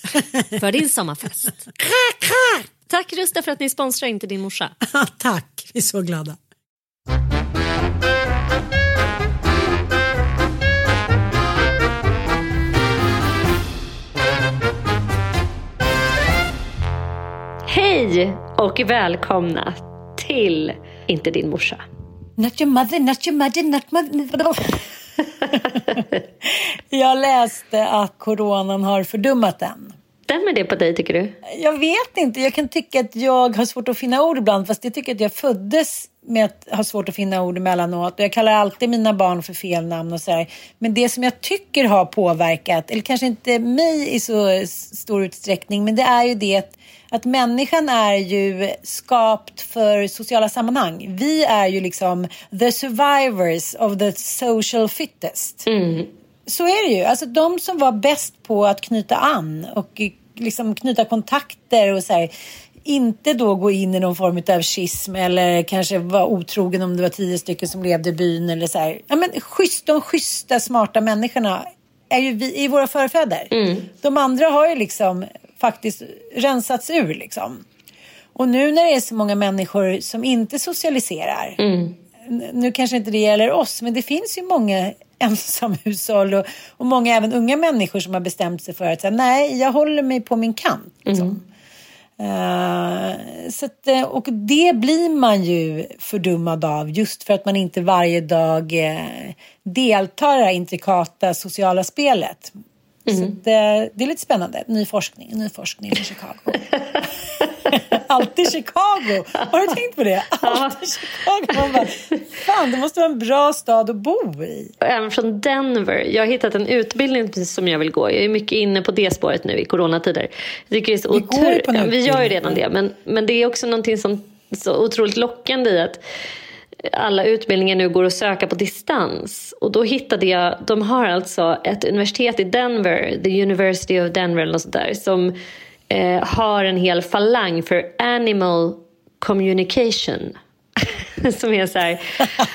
för din sommarfest. Tack Rusta för att ni sponsrar Inte din morsa. Tack, vi är så glada. Hej och välkomna till Inte din morsa. Not your mother, not your mother, not mother. Jag läste att coronan har fördummat den. Stämmer det på dig tycker du? Jag vet inte, jag kan tycka att jag har svårt att finna ord ibland fast jag tycker att jag föddes med att ha svårt att finna ord emellanåt. Och jag kallar alltid mina barn för fel namn och sådär. Men det som jag tycker har påverkat, eller kanske inte mig i så stor utsträckning, men det är ju det att, att människan är ju skapt för sociala sammanhang. Vi är ju liksom the survivors of the social fittest. Så är det ju. Alltså de som var bäst på att knyta an och eh, liksom knyta kontakter och så här, inte då gå in i någon form av schism eller kanske vara otrogen om det var tio stycken som levde i byn eller så här. Ja, men schysst, de schyssta, smarta människorna är ju vi, är våra förfäder. De andra har ju liksom faktiskt rensats ur liksom. Och nu när det är så många människor som inte socialiserar. N- Nu kanske inte det gäller oss, men det finns ju många ensamhushåll och, och många även unga människor som har bestämt sig för att säga, nej, jag håller mig på min kant. Liksom. Eh, så att, eh, och det blir man ju fördummad av just för att man inte varje dag uh, deltar i det här intrikata sociala spelet. Så att, eh, det är lite spännande. Ny forskning, ny forskning i Chicago. Alltid Chicago. Har du tänkt på det? Alltid Chicago. Man bara, fan, det måste vara en bra stad att bo i. Även från Denver. Jag har hittat en utbildning som jag vill gå. Jag är mycket inne på det spåret nu i coronatider. Jag det är så Vi går ju på en Ja, Vi gör ju utbildning. redan det. Men, men det är också någonting som så otroligt lockande i att alla utbildningar nu går att söka på distans. Och då hittade jag, de har alltså ett universitet i Denver, the University of Denver eller något sånt där, som eh, har en hel falang för animal communication. som är så här,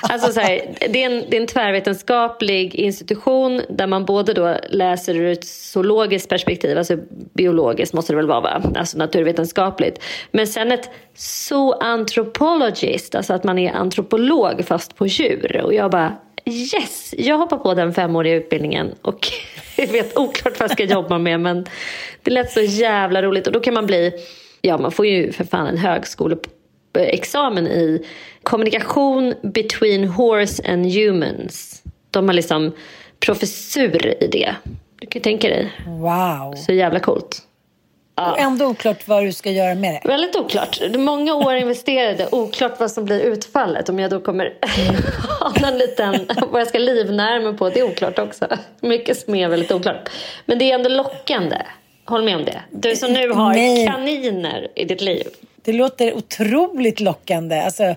alltså så här, det, är en, det är en tvärvetenskaplig institution där man både då läser ur ett zoologiskt perspektiv, alltså biologiskt måste det väl vara, va? alltså naturvetenskapligt. Men sen ett zoantropologist, alltså att man är antropolog fast på djur. Och jag bara, yes, jag hoppar på den femåriga utbildningen och jag vet oklart vad jag ska jobba med men det lät så jävla roligt och då kan man bli, ja man får ju för fan en högskole högskoleexamen i kommunikation between horse and humans. De har liksom professur i det. Du kan ju tänka dig. Wow. Så jävla coolt. Ja. Och ändå oklart vad du ska göra med det. Väldigt oklart. Många år investerade. Oklart vad som blir utfallet. Om jag då kommer någon liten... Vad jag ska livnära mig på. Det är oklart också. Mycket som är väldigt oklart. Men det är ändå lockande. Håll med om det. Du som nu har Nej. kaniner i ditt liv. Det låter otroligt lockande. Alltså,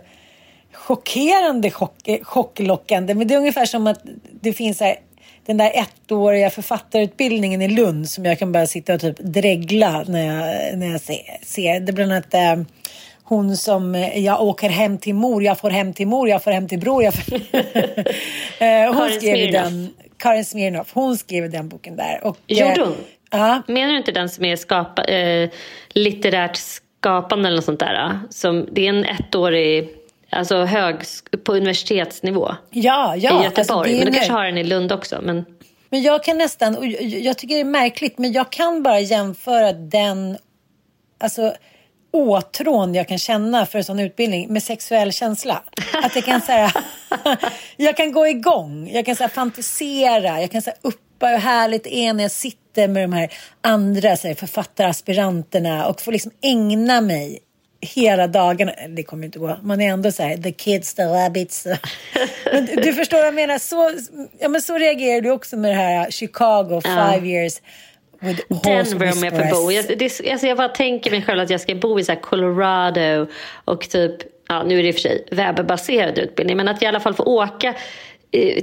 chockerande chock, chocklockande. Men det är ungefär som att det finns här den där ettåriga författarutbildningen i Lund som jag kan bara sitta och typ dregla när jag, när jag ser. Det är bland annat eh, hon som eh, jag åker hem till mor, jag får hem till mor, jag får hem till bror. Jag får... eh, hon Karin skrev den, Karin Smirnoff. Hon skrev den boken där. Och, Gjorde hon? Ja. Menar du inte den som är skapa, eh, litterärt skapande eller något sånt där? Som, det är en ettårig Alltså hög, på universitetsnivå. Ja, ja. I Göteborg. Alltså men du kanske har den i Lund också. Men... men jag kan nästan, och jag tycker det är märkligt, men jag kan bara jämföra den, alltså åtrån jag kan känna för en sån utbildning med sexuell känsla. Att jag kan säga, jag kan gå igång, jag kan så fantisera, jag kan säga uppa hur härligt är när jag sitter med de här andra så här, författaraspiranterna och får liksom ägna mig hela dagarna. Det kommer inte gå. Man är ändå så här, the kids, the rabbits. men du förstår vad jag menar. Så, ja, men så reagerar du också med det här Chicago, five uh. years. Denver om jag får bo. Jag, det, alltså jag bara tänker mig själv att jag ska bo i så Colorado och typ, ja nu är det i och för sig webbaserad utbildning, men att jag i alla fall får åka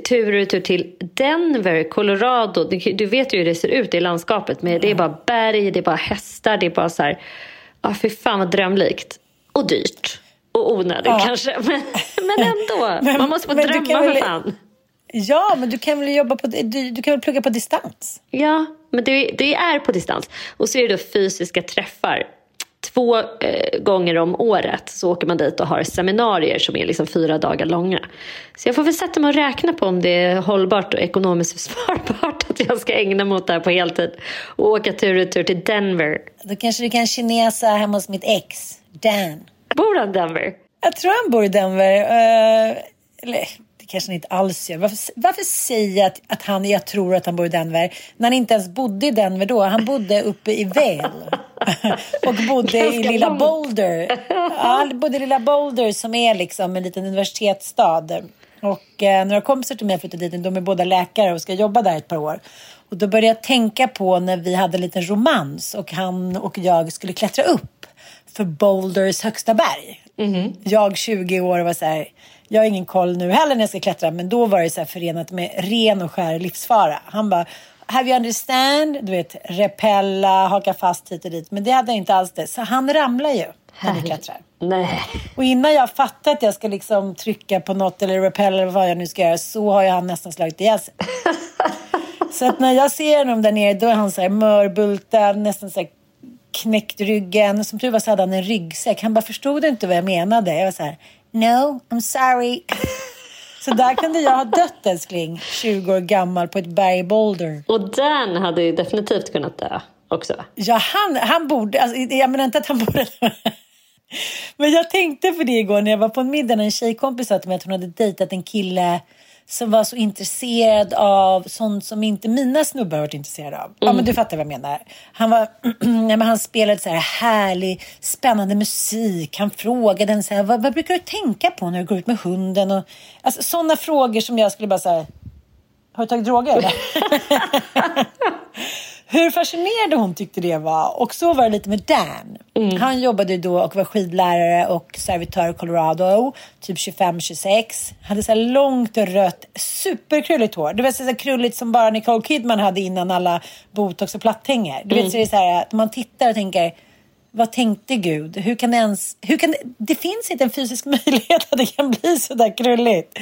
tur och tur till Denver, Colorado. Du, vet ju hur det ser ut i landskapet. Med, Det är bara berg, det är bara hästar, det är bara så här Ja, fy fan vad drömlikt. Och dyrt. Och onödigt ja. kanske. Men, men ändå. men, Man måste få drömma för fan. Ja, men du kan väl jobba på, du, du kan väl plugga på distans? Ja, men det, det är på distans. Och så är det då fysiska träffar. Två eh, gånger om året så åker man dit och har seminarier som är liksom fyra dagar långa. Så jag får väl sätta mig och räkna på om det är hållbart och ekonomiskt försvarbart att jag ska ägna mig åt det här på heltid och åka tur och tur till Denver. Då kanske du kan kinesa hemma hos mitt ex, Dan. Bor han i Denver? Jag tror han bor i Denver. Uh, eller det kanske han inte alls gör. Varför, varför säger jag att, att han, jag tror att han bor i Denver när han inte ens bodde i Denver då? Han bodde uppe i Vail och bodde i lilla Boulder. Ja, bodde i lilla Boulder som är liksom en liten universitetsstad. Och eh, några kompisar till mig flyttade dit. De är båda läkare och ska jobba där ett par år. Och då började jag tänka på när vi hade en liten romans och han och jag skulle klättra upp för Boulders högsta berg. Mm. Jag 20 år var så här, jag har ingen koll nu heller när jag ska klättra, men då var det så här förenat med ren och skär livsfara. Han bara, have you understand? Du vet, repella, haka fast hit och dit. Men det hade jag inte alls det. Så han ramlar ju när vi klättrar. Nej. Och innan jag fattar att jag ska liksom trycka på något eller repella eller vad jag nu ska göra så har ju han nästan slagit ihjäl sig. så att när jag ser honom där nere då är han så här mörbultad, nästan så här knäckt ryggen. Som tur var så hade han en ryggsäck. Han bara förstod inte vad jag menade. Jag var så här, no, I'm sorry. Så där kunde jag ha dött älskling, 20 år gammal på ett berg i Boulder. Och Dan hade ju definitivt kunnat dö också. Ja, han, han borde, alltså, jag menar inte att han borde Men jag tänkte på det igår när jag var på en middag. En tjejkompis sa till mig att hon hade dejtat en kille som var så intresserad av sånt som inte mina snubbar varit intresserade av. Mm. Ja, men mm. du fattar vad jag menar. Han, var, ja, men han spelade så här härlig, spännande musik. Han frågade en så här, vad, vad, brukar du tänka på när du går ut med hunden? Och, alltså, sådana frågor som jag skulle bara säga, har du tagit droger? hur fascinerande hon tyckte det var. Och så var det lite med Dan. Mm. Han jobbade då och var skidlärare och servitör i Colorado, typ 25-26. Hade så här långt rött, superkrulligt hår. Det var så här krulligt som bara Nicole Kidman hade innan alla botox och platthänger. Du mm. vet, så är det så här att man tittar och tänker vad tänkte Gud? Hur kan det ens... Hur kan det, det finns inte en fysisk möjlighet att det kan bli så där krulligt.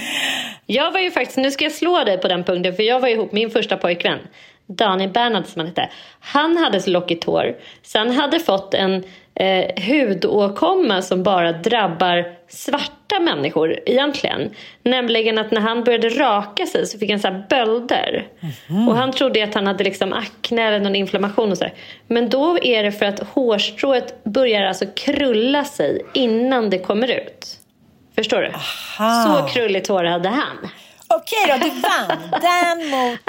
Jag var ju faktiskt, nu ska jag slå dig på den punkten, för jag var ihop med min första pojkvän. Daniel Bernhard som han hette. Han hade så lockigt hår. Så han hade fått en eh, hudåkomma som bara drabbar svarta människor egentligen. Nämligen att när han började raka sig så fick han så här bölder. Mm. Och han trodde att han hade liksom akne eller någon inflammation och så. Men då är det för att hårstrået börjar alltså krulla sig innan det kommer ut. Förstår du? Aha. Så krulligt hår hade han. Okej då, du vann. Dan mot...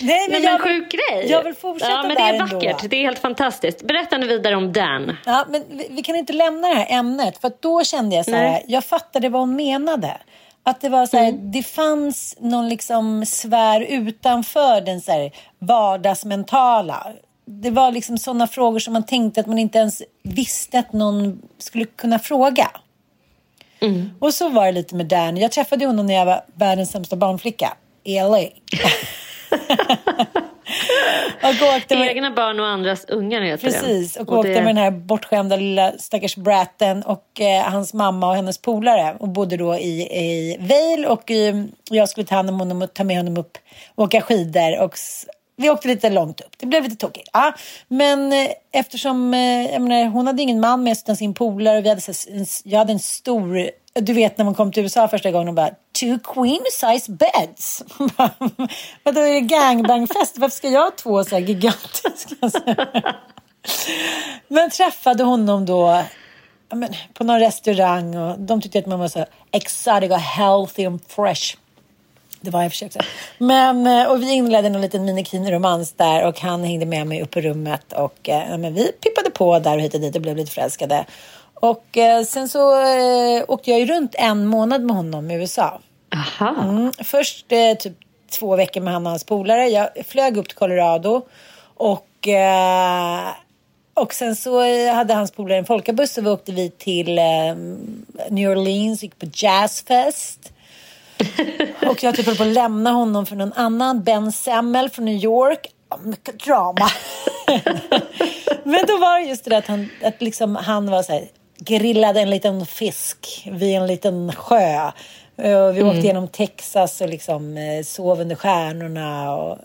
Nej, men, men jag, sjuk grej. Jag vill fortsätta ja, men Det är vackert. Ändå. Det är helt fantastiskt. Berätta nu vidare om Dan. Ja, men vi, vi, kan inte lämna det här ämnet. För då kände jag så här, jag fattade vad hon menade. Att det var så här, mm. det fanns någon liksom sfär utanför den så här vardagsmentala. Det var liksom sådana frågor som man tänkte att man inte ens visste att någon skulle kunna fråga. Mm. Och så var det lite med Dan. Jag träffade honom när jag var världens sämsta barnflicka i LA. och åkte med... Egna barn och andras ungar heter Precis, det. och, och åkte det... med den här bortskämda lilla stackars bratten och eh, hans mamma och hennes polare och bodde då i, i Vail och i, jag skulle ta hand om honom och ta med honom upp och åka skidor och vi åkte lite långt upp. Det blev lite tokigt. Ja, men eh, eftersom eh, jag menar, hon hade ingen man med sig utan sin polare vi hade, så, en, jag hade en stor du vet när man kom till USA första gången och bara two queen size beds. Vadå är det gangbangfest? Varför ska jag ha två så här gigantiska? men träffade honom då men, på någon restaurang och de tyckte att man var så exotic och healthy and fresh. Det var jag försökte. Men, eh, och vi inledde en liten minikini-romans där och han hängde med mig upp på rummet och eh, men vi pippade på där och hit och dit och blev lite förälskade. Och eh, sen så eh, åkte jag ju runt en månad med honom i USA. Aha. Mm, först eh, typ två veckor med han och hans polare. Jag flög upp till Colorado och eh, och sen så hade hans polare en folkabuss och vi åkte vi till New Orleans, gick på jazzfest. och jag typ höll på att lämna honom för någon annan, Ben Semmel från New York. Mycket drama. Men då var det just det där att han, att liksom, han var så här, grillade en liten fisk vid en liten sjö. Vi mm. åkte genom Texas och liksom eh, sov under stjärnorna. Och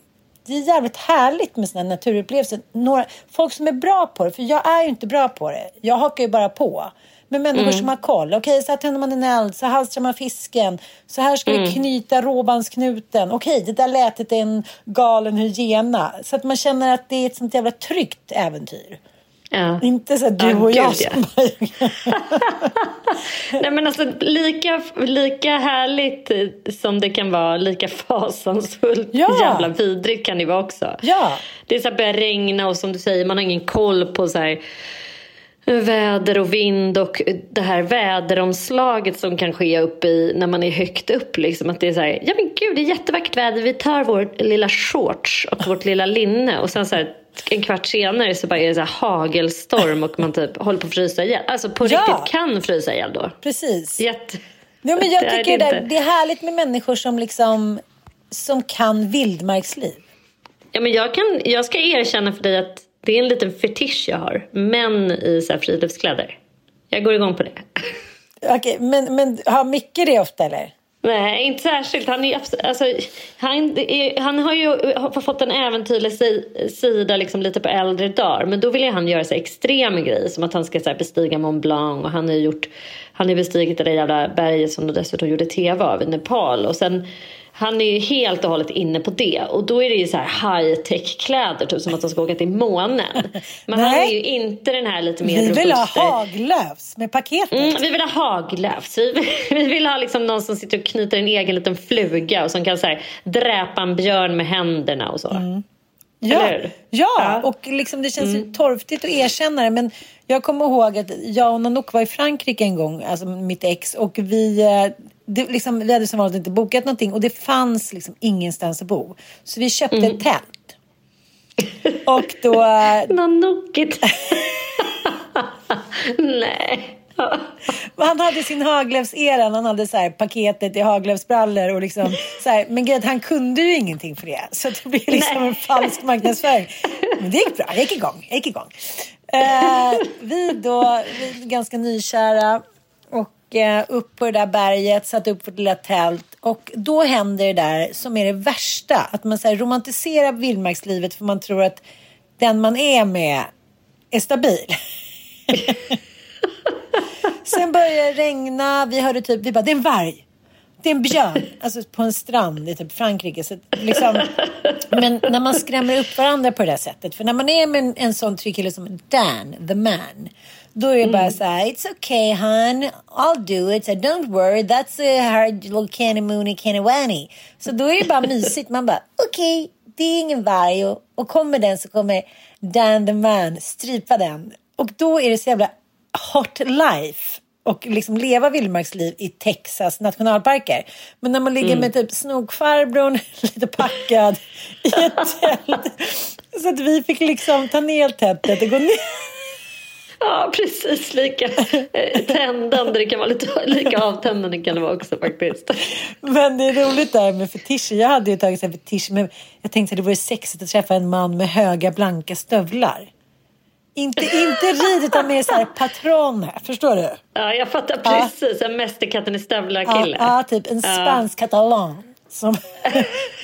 det är jävligt härligt med sådana naturupplevelser. Några, folk som är bra på det, för jag är ju inte bra på det. Jag hakar ju bara på. Men människor mm. som har koll. Okej, okay, så här tänder man en eld, så halstrar man fisken. Så här ska mm. vi knyta råbandsknuten. Okej, okay, det där lät en galen hyena. Så att man känner att det är ett sånt jävla tryggt äventyr. Ja. Inte så du och jag som ja. Nej men alltså lika, lika härligt som det kan vara, lika fasansfullt ja. jävla vidrigt kan det vara också. Ja. Det är så här börjar regna och som du säger man har ingen koll på så här väder och vind och det här väderomslaget som kan ske uppe i när man är högt upp. Liksom, att det är så här, ja men gud det är jättevackert väder, vi tar vår lilla shorts och vårt lilla linne och sen så här, en kvart senare så bara är det så hagelstorm och man typ håller på att frysa ihjäl. Alltså på ja. riktigt kan frysa ihjäl då. Precis. Jätte... Ja, men jag tycker det, det är härligt med människor som liksom som kan vildmarksliv. Ja, men jag, kan, jag ska erkänna för dig att det är en liten fetisch jag har. Män i så här friluftskläder. Jag går igång på det. Okej, men, men har Micke det ofta eller? Nej, inte särskilt. Han, är, alltså, han, är, han har ju fått en äventyrlig sida liksom lite på äldre dagar. Men då vill han göra så extrema grejer. Som att han ska så här, bestiga Mont Blanc. Och han har gjort, han har bestigit det där jävla berget som de dessutom gjorde tv av i Nepal. Och sen han är ju helt och hållet inne på det. Och då är det ju så här high tech kläder, typ som att han ska åka till månen. Men han är ju inte den här lite mer Vi vill ha Haglöfs med paketet. Mm, vi vill ha Haglöfs. Vi, vill, vi vill ha liksom någon som sitter och knyter en egen liten fluga och som kan så här, dräpa en björn med händerna och så. Mm. Ja, ja, och liksom det känns mm. torftigt att erkänna det. Men jag kommer ihåg att jag och Nanook var i Frankrike en gång, alltså mitt ex. Och vi, eh, det, liksom, vi hade som vanligt inte bokat någonting och det fanns liksom ingenstans att bo. Så vi köpte mm. ett tält. Och då... Nanookigt. Nej. han hade sin Haglöfs-era, han hade så här, paketet i Haglöfsbrallor och liksom så här, men gud, han kunde ju ingenting för det. Så det blev liksom Nej. en falsk marknadsföring. Men det gick bra, jag gick igång. Jag gick igång. Eh, vi då, vi ganska nykära och upp på det där berget, satt upp vårt lilla tält och då händer det där som är det värsta. Att man så här, romantiserar vildmarkslivet för man tror att den man är med är stabil. Sen började det regna, vi hörde typ, vi bara det är en varg. Det är en björn, alltså på en strand i typ Frankrike. Så liksom, men när man skrämmer upp varandra på det där sättet. För när man är med en, en sån trygg kille som Dan, the man. Då är det bara Mm. så här, it's okay hon, I'll do it. So don't worry, that's a hard little canny moony canny wanny. Så då är det bara mysigt. Man bara, okej, det är ingen varg. Och, och kommer den så kommer Dan the man strypa den. Och då är det så jävla hot life och liksom leva vildmarksliv i Texas nationalparker. Men när man ligger med typ snokfarbrorn, lite packad i ett tält. Så att vi fick liksom ta ner tältet och gå ner. Ja, precis. Lika eh, tändande. Det kan vara lite lika avtändande kan det vara också faktiskt. Men det är roligt där med fetischer. Jag hade ju tagit här fetisch, men jag tänkte att det vore sexigt att träffa en man med höga blanka stövlar. Inte, inte rid utan mer så här patroner. Förstår du? Ja, jag fattar Ja. precis. En mästerkatten i Ja, stövlar-kille. ja, typ en spansk katalan. Som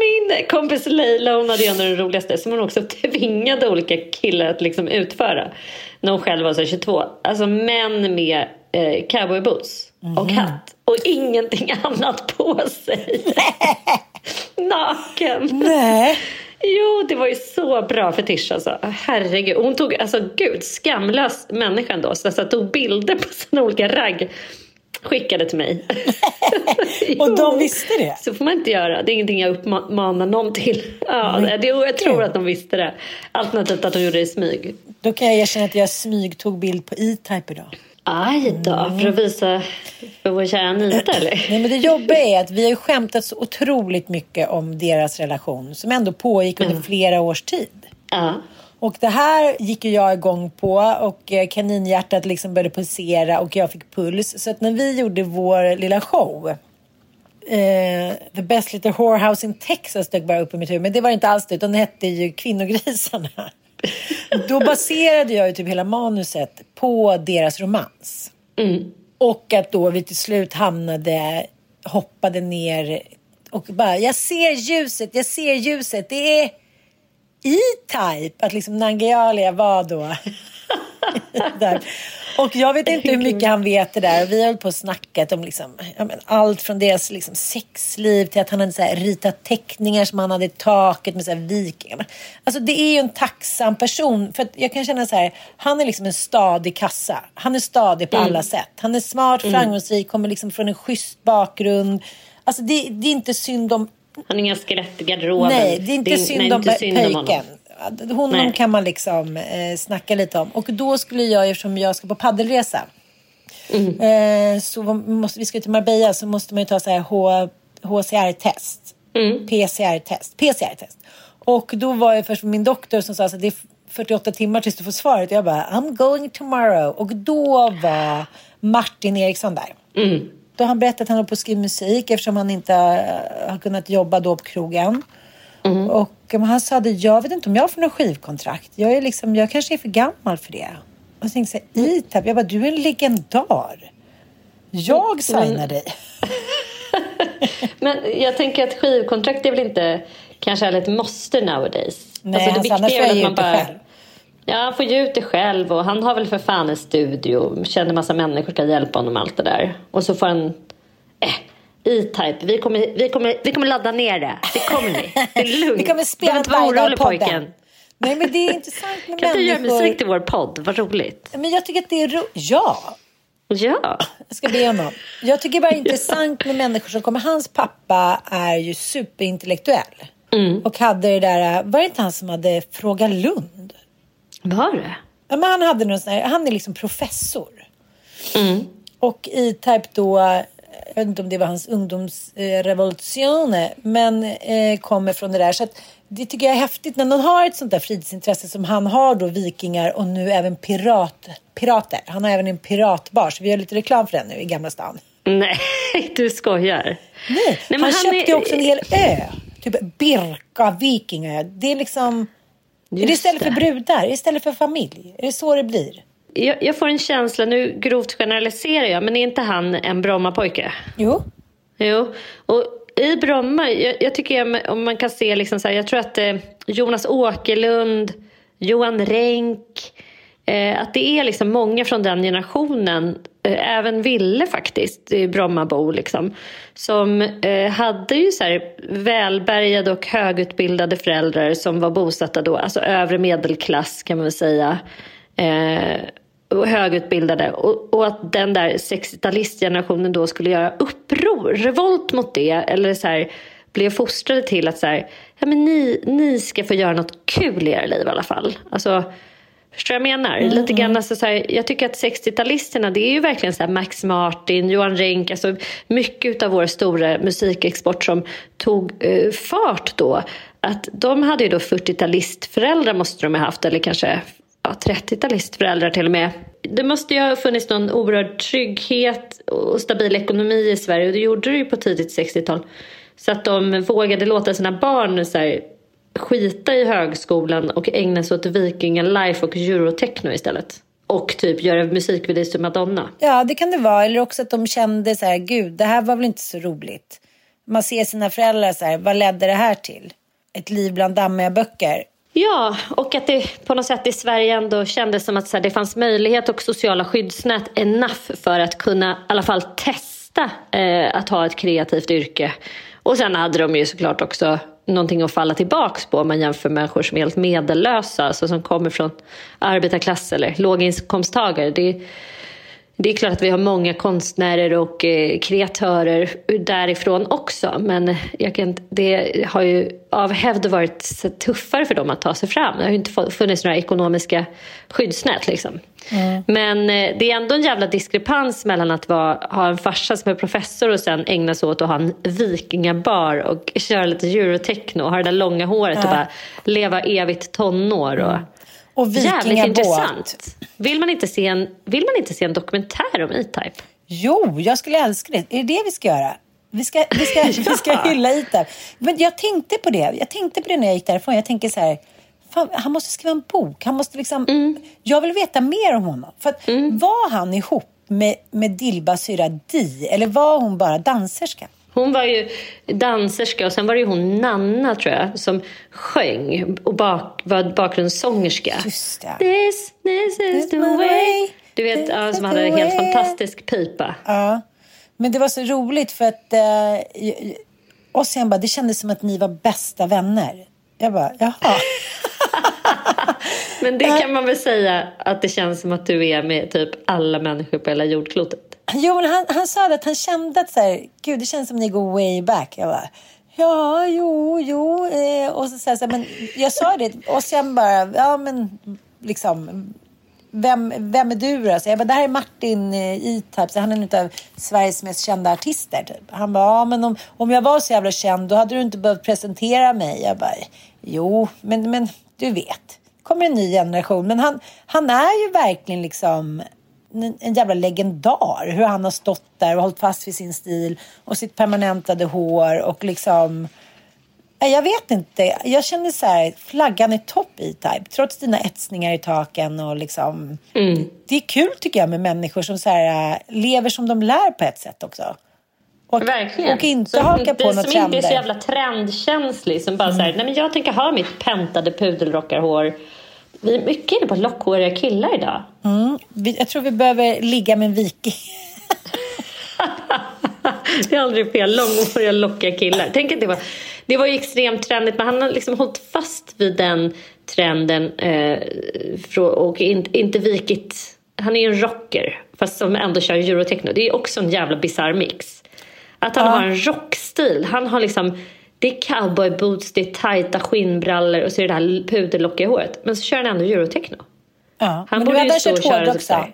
Min kompis Leila hon hade ju ändå det roligaste som hon också tvingade olika killar att liksom utföra när hon själv var så här 22. Alltså män med eh, cowboyboots och hatt och ingenting annat på sig. Naken. Nej. Jo, det var ju så bra fetisch alltså. Herregud. Hon tog, alltså gud, skamlös människa ändå. Så jag tog bilder på sina olika ragg. Skickade till mig. Och de visste det? Så får man inte göra. Det är ingenting jag uppmanar någon till. Ja, det, jag tror att de visste det. Alternativt att de gjorde det i smyg. Då kan jag erkänna att jag smyg tog bild på E-Type idag. Aj då, för att visa för vår kära Anita eller? Nej, men det jobbiga är att vi har skämtat så otroligt mycket om deras relation som ändå pågick under flera års tid. Ja. Och det här gick ju jag igång på och eh, kaninhjärtat liksom började pulsera och jag fick puls. Så att när vi gjorde vår lilla show eh, The Best Little Whorehouse in Texas dök bara upp i mitt huvud. Men det var inte alls det utan det hette ju Kvinnogrisarna. Då baserade jag ju typ hela manuset på deras romans. Och att då vi till slut hamnade, hoppade ner och bara, jag ser ljuset, jag ser ljuset. Det är E-Type, att liksom Nangialia var då. där. Och jag vet inte hur mycket han vet det där. Vi har på och snackat om liksom, men allt från deras liksom sexliv till att han hade så här ritat teckningar som han hade i taket med så här vikingar. Alltså det är ju en tacksam person. För jag kan känna så här, han är liksom en stadig kassa. Han är stadig på alla sätt. Han är smart, framgångsrik, kommer liksom från en schysst bakgrund. Alltså det, det är inte synd om Han har inga skelett i garderoben. Nej, det är inte synd nej, om inte synd om honom. pöjken. Honom Nej. kan man liksom eh, snacka lite om. Och då skulle jag, eftersom jag ska på paddelresa. Mm. Eh, så var- måste, vi ska till Marbella så måste man ju ta så här HCR-test. Mm. PCR-test. PCR-test. Och då var jag först min doktor som sa att det är 48 timmar tills du får svaret. Jag bara, I'm going tomorrow. Och då var Martin Eriksson där. Mm. Då har han berättat att han håller på att skriva musik eftersom han inte eh, har kunnat jobba då på krogen. Mm. Och han sa att jag vet inte om jag får något skivkontrakt. Jag, är liksom, jag kanske är för gammal för det. Och så tänkte jag, Itab, jag bara, du är en legendar. Jag signar dig. Men jag tänker att skivkontrakt är väl inte kanske ett måste nowadays. Nej, alltså, sa, annars får är ge att ut det själv. Ja, han får ge ut det själv och han har väl för fan en studio. Känner massa människor ska hjälpa honom med allt det där. Och så får han... Eh, E-Type, vi kommer, vi, kommer, vi kommer ladda ner det. Det kommer vi. Det är lugnt. Vi kommer spela inte vara orolig pojken. Nej, men det är intressant med Kan du göra människor. musik till vår podd? Vad roligt. Men jag tycker att det är ro... Ja, Ja. jag ska be honom. Jag tycker bara det är intressant med människor som kommer. Hans pappa är ju superintellektuell. Och hade det där, var det inte han som hade Fråga Lund? Var det? Ja, men han, hade någon sån här, han är liksom professor. Och E-Type då, jag vet inte om det var hans ungdomsrevolution, eh, men eh, kommer från det där. Så att, det tycker jag är häftigt när någon har ett sånt där fritidsintresse som han har då, vikingar och nu även pirat, pirater. Han har även en piratbar, så vi gör lite reklam för den nu i Gamla stan. Nej, du skojar. Nej, men han, han köpte är- också en hel ö. Typ Birka vikingaö. Det är liksom... är det Just istället för det. brudar? Istället för familj? Är det så det blir? Jag, jag får en känsla, nu grovt generaliserar jag, men är inte han en Brommapojke? Jo. Jo, och i Bromma, jag, jag tycker jag, om man kan se liksom så här, jag tror att eh, Jonas Åkerlund, Johan Renck, Eh, att det är liksom många från den generationen, eh, även Ville faktiskt, Brommabo liksom, som eh, hade ju så här välbärgade och högutbildade föräldrar som var bosatta då, alltså övre medelklass kan man väl säga. Och högutbildade och, och att den där 60-talistgenerationen då skulle göra uppror, revolt mot det eller så här, blev fostrade till att så här, ja, men ni, ni ska få göra något kul i era liv i alla fall. Alltså, förstår jag menar? Lite grann, alltså, så här, jag tycker att 60-talisterna det är ju verkligen så här Max Martin, Johan Renck, alltså mycket av vår stora musikexport som tog eh, fart då. Att de hade ju då 40-talistföräldrar måste de ha haft eller kanske ja, 30-talistföräldrar till och med. Det måste ju ha funnits någon oerhörd trygghet och stabil ekonomi i Sverige och det gjorde det ju på tidigt 60-tal. Så att de vågade låta sina barn så här, skita i högskolan och ägna sig åt vikingalife och eurotechno istället. Och typ göra musikvideos till Madonna. Ja, det kan det vara. Eller också att de kände så här, gud, det här var väl inte så roligt. Man ser sina föräldrar så här, vad ledde det här till? Ett liv bland dammiga böcker. Ja, och att det på något sätt i Sverige ändå kändes som att så här, det fanns möjlighet och sociala skyddsnät enough för att kunna i alla fall testa eh, att ha ett kreativt yrke. Och sen hade de ju såklart också någonting att falla tillbaks på om man jämför människor som är helt medellösa, alltså som kommer från arbetarklass eller låginkomsttagare. Det, det är klart att vi har många konstnärer och eh, kreatörer därifrån också. Men jag kan, det har ju av hävd varit tuffare för dem att ta sig fram. Det har ju inte funnits några ekonomiska skyddsnät. Liksom. Men eh, det är ändå en jävla diskrepans mellan att vara, ha en farsa som är professor och sen ägna sig åt att ha en vikingabar och köra lite eurotechno och ha det där långa håret och bara leva evigt tonår. Och, Och Jävligt intressant. Vill man, inte se en, vill man inte se en dokumentär om E-Type? Jo, jag skulle älska det. Är det det vi ska göra? Vi ska, vi ska, vi ska hylla Itab. Men jag tänkte på det. Jag tänkte på det när jag gick därifrån. Jag tänker så här. Fan, han måste skriva en bok. Han måste liksom, Jag vill veta mer om honom. För att, Var han ihop med, med Dilba syrra Di? Eller var hon bara danserska? Hon var ju danserska och sen var det ju hon Nanna tror jag som sjöng och bak, var bakgrundssångerska. Just det. This, this is the way. Du vet, ja, som hade en helt fantastisk pipa. Ja. Men det var så roligt för att eh, sen bara, det kändes som att ni var bästa vänner. Jag bara, jaha. Men det kan man väl säga att det känns som att du är med typ alla människor på hela jordklotet. Jo, men han, han sa att han kände att så här, gud, det känns som ni går way back. Jag bara, ja, jo, jo. Eh, och så, så, här, så här, men jag sa det och sen bara, ja men liksom, vem, vem är du då? Så jag bara, det här är Martin eh, E-Type, han är en av Sveriges mest kända artister. Typ. Han bara, ja men om, om jag var så jävla känd då hade du inte behövt presentera mig. Jag bara, jo, men, men du vet, det kommer en ny generation. Men han, han är ju verkligen liksom en, jävla legendar. Hur han har stått där och hållit fast vid sin stil och sitt permanentade hår och liksom... Jag vet inte. Jag känner så här, flaggan är topp i Type. Trots dina etsningar i taken och liksom... Det är kul tycker jag med människor som så här, lever som de lär på ett sätt också. Och, Verkligen. och inte som, hakar på det, något Som inte är så trender. jävla trendkänslig. Som bara Mm. säger, nej men jag tänker ha mitt pentade pudelrockarhår. Vi är mycket inne på lockhåriga killar idag. Mm. Jag tror vi behöver ligga med en viking. det är aldrig fel. Långhåriga, lockiga killar. Tänk att det var, det var ju extremt trendigt, men han har liksom hållit fast vid den trenden eh, och in, inte vikit. Han är ju en rocker, fast som ändå kör eurotechno. Det är också en jävla bisarr mix. Att han har en rockstil. Han har liksom, det är cowboyboots, det är tajta skinnbrallor och så är det här pudellockiga håret. Men så kör han ändå eurotechno. Ja, Han men du borde ju hade kört köra hårdrock typ så här. sa.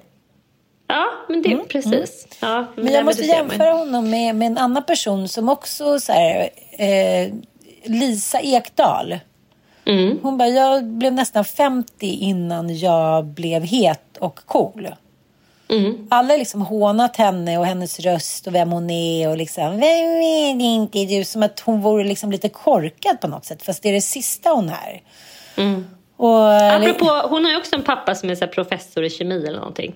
Ja, men det precis. Ja, Men nej, jag måste ser man. jämföra honom med, med en annan person som också så här, eh, Lisa Ekdahl. Mm. Hon bara, jag blev nästan 50 innan jag blev het och cool. Mm. Alla har liksom hånat henne och hennes röst och vem hon är och liksom, vem är inte du? Som att hon vore liksom lite korkad på något sätt, fast det är det sista hon är. Mm. Och, Apropå, hon har ju också en pappa som är så professor i kemi eller någonting.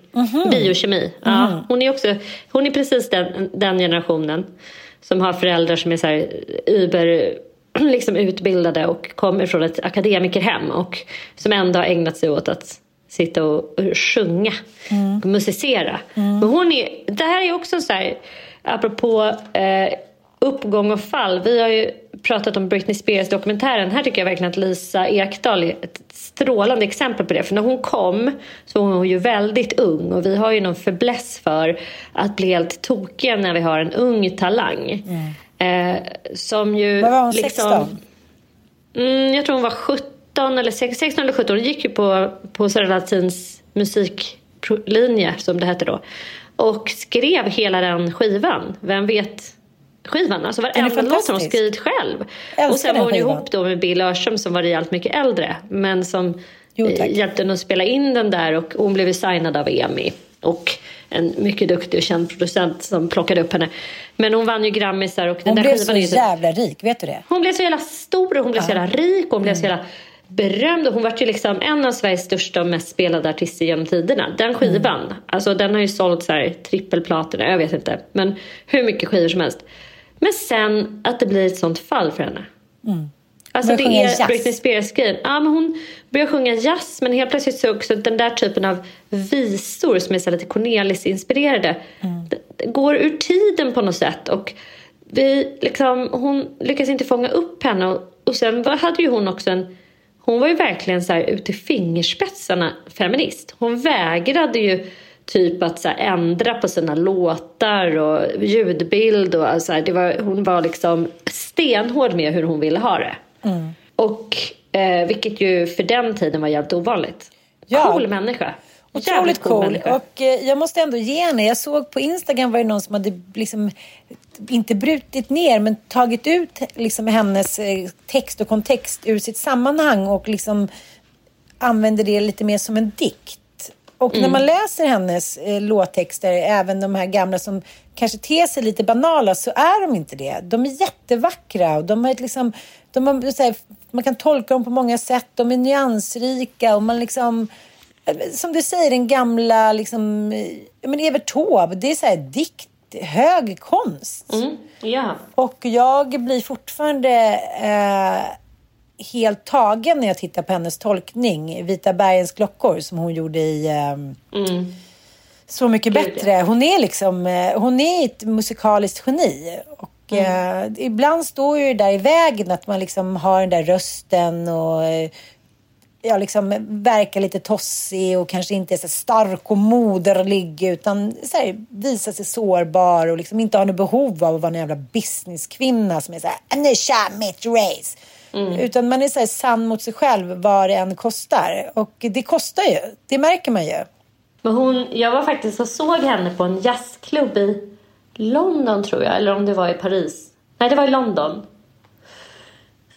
Biokemi. Ja, hon är också, hon är precis den, den generationen som har föräldrar som är så här uber liksom utbildade och kommer från ett akademikerhem och som ändå har ägnat sig åt att sitta och sjunga och musicera. Men hon är, det här är också så här, apropå eh, uppgång och fall. Vi har ju pratat om Britney Spears-dokumentären. Här tycker jag verkligen att Lisa Ekdahl är ett strålande exempel på det. För när hon kom så var hon ju väldigt ung och vi har ju någon fäbless för att bli helt tokiga när vi har en ung talang. Eh, som ju Vad var hon, liksom, 16? Mm, jag tror hon var 17 eller 16 eller 17. Hon gick ju på, på Sara Latins musiklinje som det hette då. Och skrev hela den skivan. Vem vet skivan? Alltså varenda låt har hon skrivit själv. Och sen var hon skivan. ihop då med Bill Örsom som var rejält mycket äldre. Men som Jo, eh, hjälpte henne att spela in den där och hon blev signad av EMI. Och en mycket duktig och känd producent som plockade upp henne. Men hon vann ju Grammisar och den hon där blev skivan så är ju så jävla rik, vet du det? hon blev så jävla stor och hon blev så jävla rik och hon blev så jävla berömd. Hon var ju liksom en av Sveriges största och mest spelade artister genom tiderna. Den skivan, alltså den har ju sålt så här trippelplatina, jag vet inte. Men hur mycket skivor som helst. Men sen att det blir ett sånt fall för henne. Alltså Börjar det är jazz. Britney Spears-grejen. Ja, men hon börjar sjunga jazz men helt plötsligt så också den där typen av visor som är så lite Cornelis-inspirerade det går ur tiden på något sätt. Och vi, liksom, hon lyckas inte fånga upp henne. Och, och sen hade ju hon också en... Hon var ju verkligen så här ut i fingerspetsarna feminist. Hon vägrade ju typ att så här, ändra på sina låtar och ljudbild. Och, alltså, det var, hon var liksom stenhård med hur hon ville ha det. Och eh, vilket ju för den tiden var jävligt ovanligt. Ja. Cool människa. Otroligt cool. människa. Och eh, jag måste ändå ge henne. Jag såg på Instagram var det någon som hade liksom inte brutit ner men tagit ut liksom hennes eh, text och kontext ur sitt sammanhang och liksom använder det lite mer som en dikt. Och när man läser hennes eh, låttexter, även de här gamla som kanske ter sig lite banala, så är de inte det. De är jättevackra och de ett liksom, de har, här, man kan tolka dem på många sätt. De är nyansrika och man liksom som du säger, den gamla liksom, eh, ja, men Evert Taube, det är så här dikt, hög konst. Mm, ja. Och jag blir fortfarande eh, helt tagen när jag tittar på hennes tolkning, Vita bergens klockor, som hon gjorde i eh, Så mycket Gud, bättre. Hon är liksom, eh, hon är ett musikaliskt geni. Och eh, ibland står ju det där i vägen att man liksom har den där rösten och eh, ja, liksom verkar lite tossig och kanske inte är så stark och moderlig utan så här, visar sig sårbar och liksom inte har något behov av att vara en jävla businesskvinna som är så här, nu kör mitt race. Utan man är så här sann mot sig själv vad det än kostar. Och det kostar ju, det märker man ju. Men hon, jag var faktiskt och såg henne på en jazzklubb i London tror jag, eller om det var i Paris. Nej, det var i London.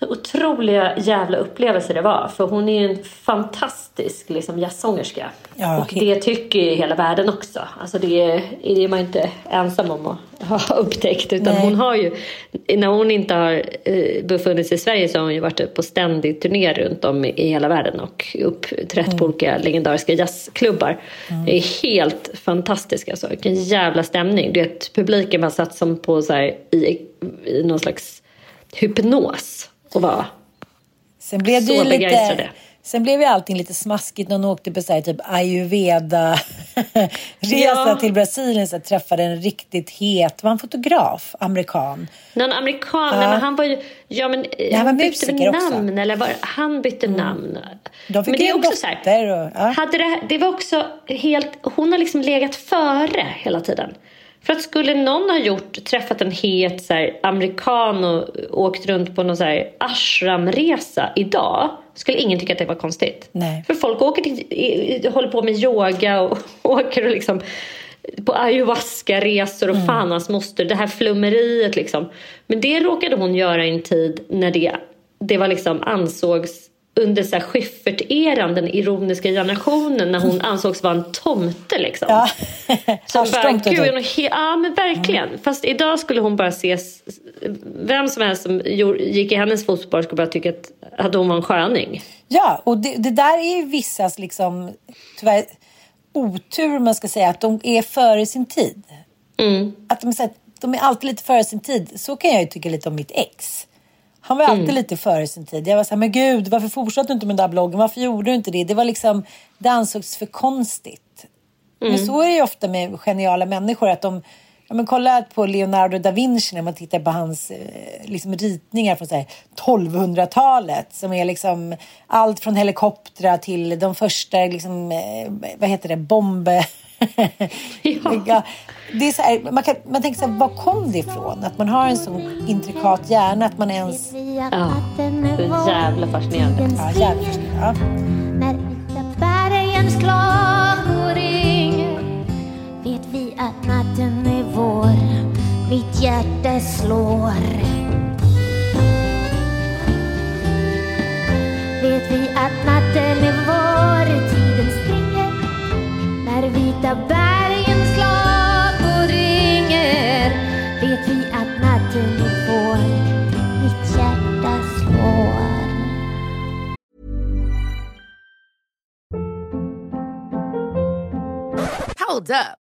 Otroliga jävla upplevelser det var. För hon är en fantastisk liksom, jazzsångerska. Ja, och det tycker ju hela världen också. Alltså det är, det är man inte ensam om att ha upptäckt. Utan Nej. hon har ju, när hon inte har eh, befunnit sig i Sverige så har hon ju varit på ständig turné runt om i, hela världen och uppträtt Mm. på olika legendariska jazzklubbar. Det är helt fantastiskt alltså. Vilken jävla stämning. Du vet, publiken var satt som på så här, i, i någon slags hypnos och var Sen blev det Så ju lite... begeistrade. Sen blev ju allting lite smaskigt när hon åkte på så här, typ ayurveda-resa Ja. till Brasilien. Så här, träffade en riktigt het, var han fotograf, amerikan. Någon amerikan, nej, men han var ju... Ja, men, eh, han var bytte väl musiker också. namn, eller var, han bytte namn. De fick men det ju är också så här, och- ja. hade det, det var också helt... Hon har liksom legat före hela tiden. För att skulle någon ha gjort, träffat en het så här, amerikan och åkt runt på någon så här ashramresa idag skulle ingen tycka att det var konstigt. Nej. För folk åker till, håller på med yoga och åker och liksom på ayahuasca-resor och fan hans moster. Det här flummeriet liksom. Men det råkade hon göra i en tid när det, det var liksom ansågs under så Schyffert-eran, den ironiska generationen när hon ansågs vara en tomte liksom. Ja, Så bara, gud, typ. hon he- ja men verkligen. Fast idag skulle hon bara ses, vem som helst som gick i hennes fotspår skulle bara tycka att, att hon var en sköning. Ja, och det, det där är ju vissas liksom, tyvärr otur man ska säga, att de är före sin tid. Att de, här, de är alltid lite före sin tid. Så kan jag ju tycka lite om mitt ex. Han var alltid lite före sin tid. Jag var så här, men gud, varför fortsatte du inte med den där bloggen? Varför gjorde du inte det? Det var liksom, det ansågs för konstigt. Men så är det ju ofta med geniala människor. Att de, ja, men kolla på Leonardo da Vinci när man tittar på hans eh, liksom ritningar från så här 1200-talet. Som är liksom allt från helikoptrar till de första, liksom, eh, vad heter det, bomb... ja. det är så här, man, kan, man tänker så här, var kom det ifrån? Att man har en sån intrikat hjärna att man ens... Ja, så jävla fascinerande. Ja, klagor ringer vet vi att natten är vår Mitt hjärta slår Vet vi att vita bergens och ringer Vet vi att natten är vår Mitt hjärta slår Hold up.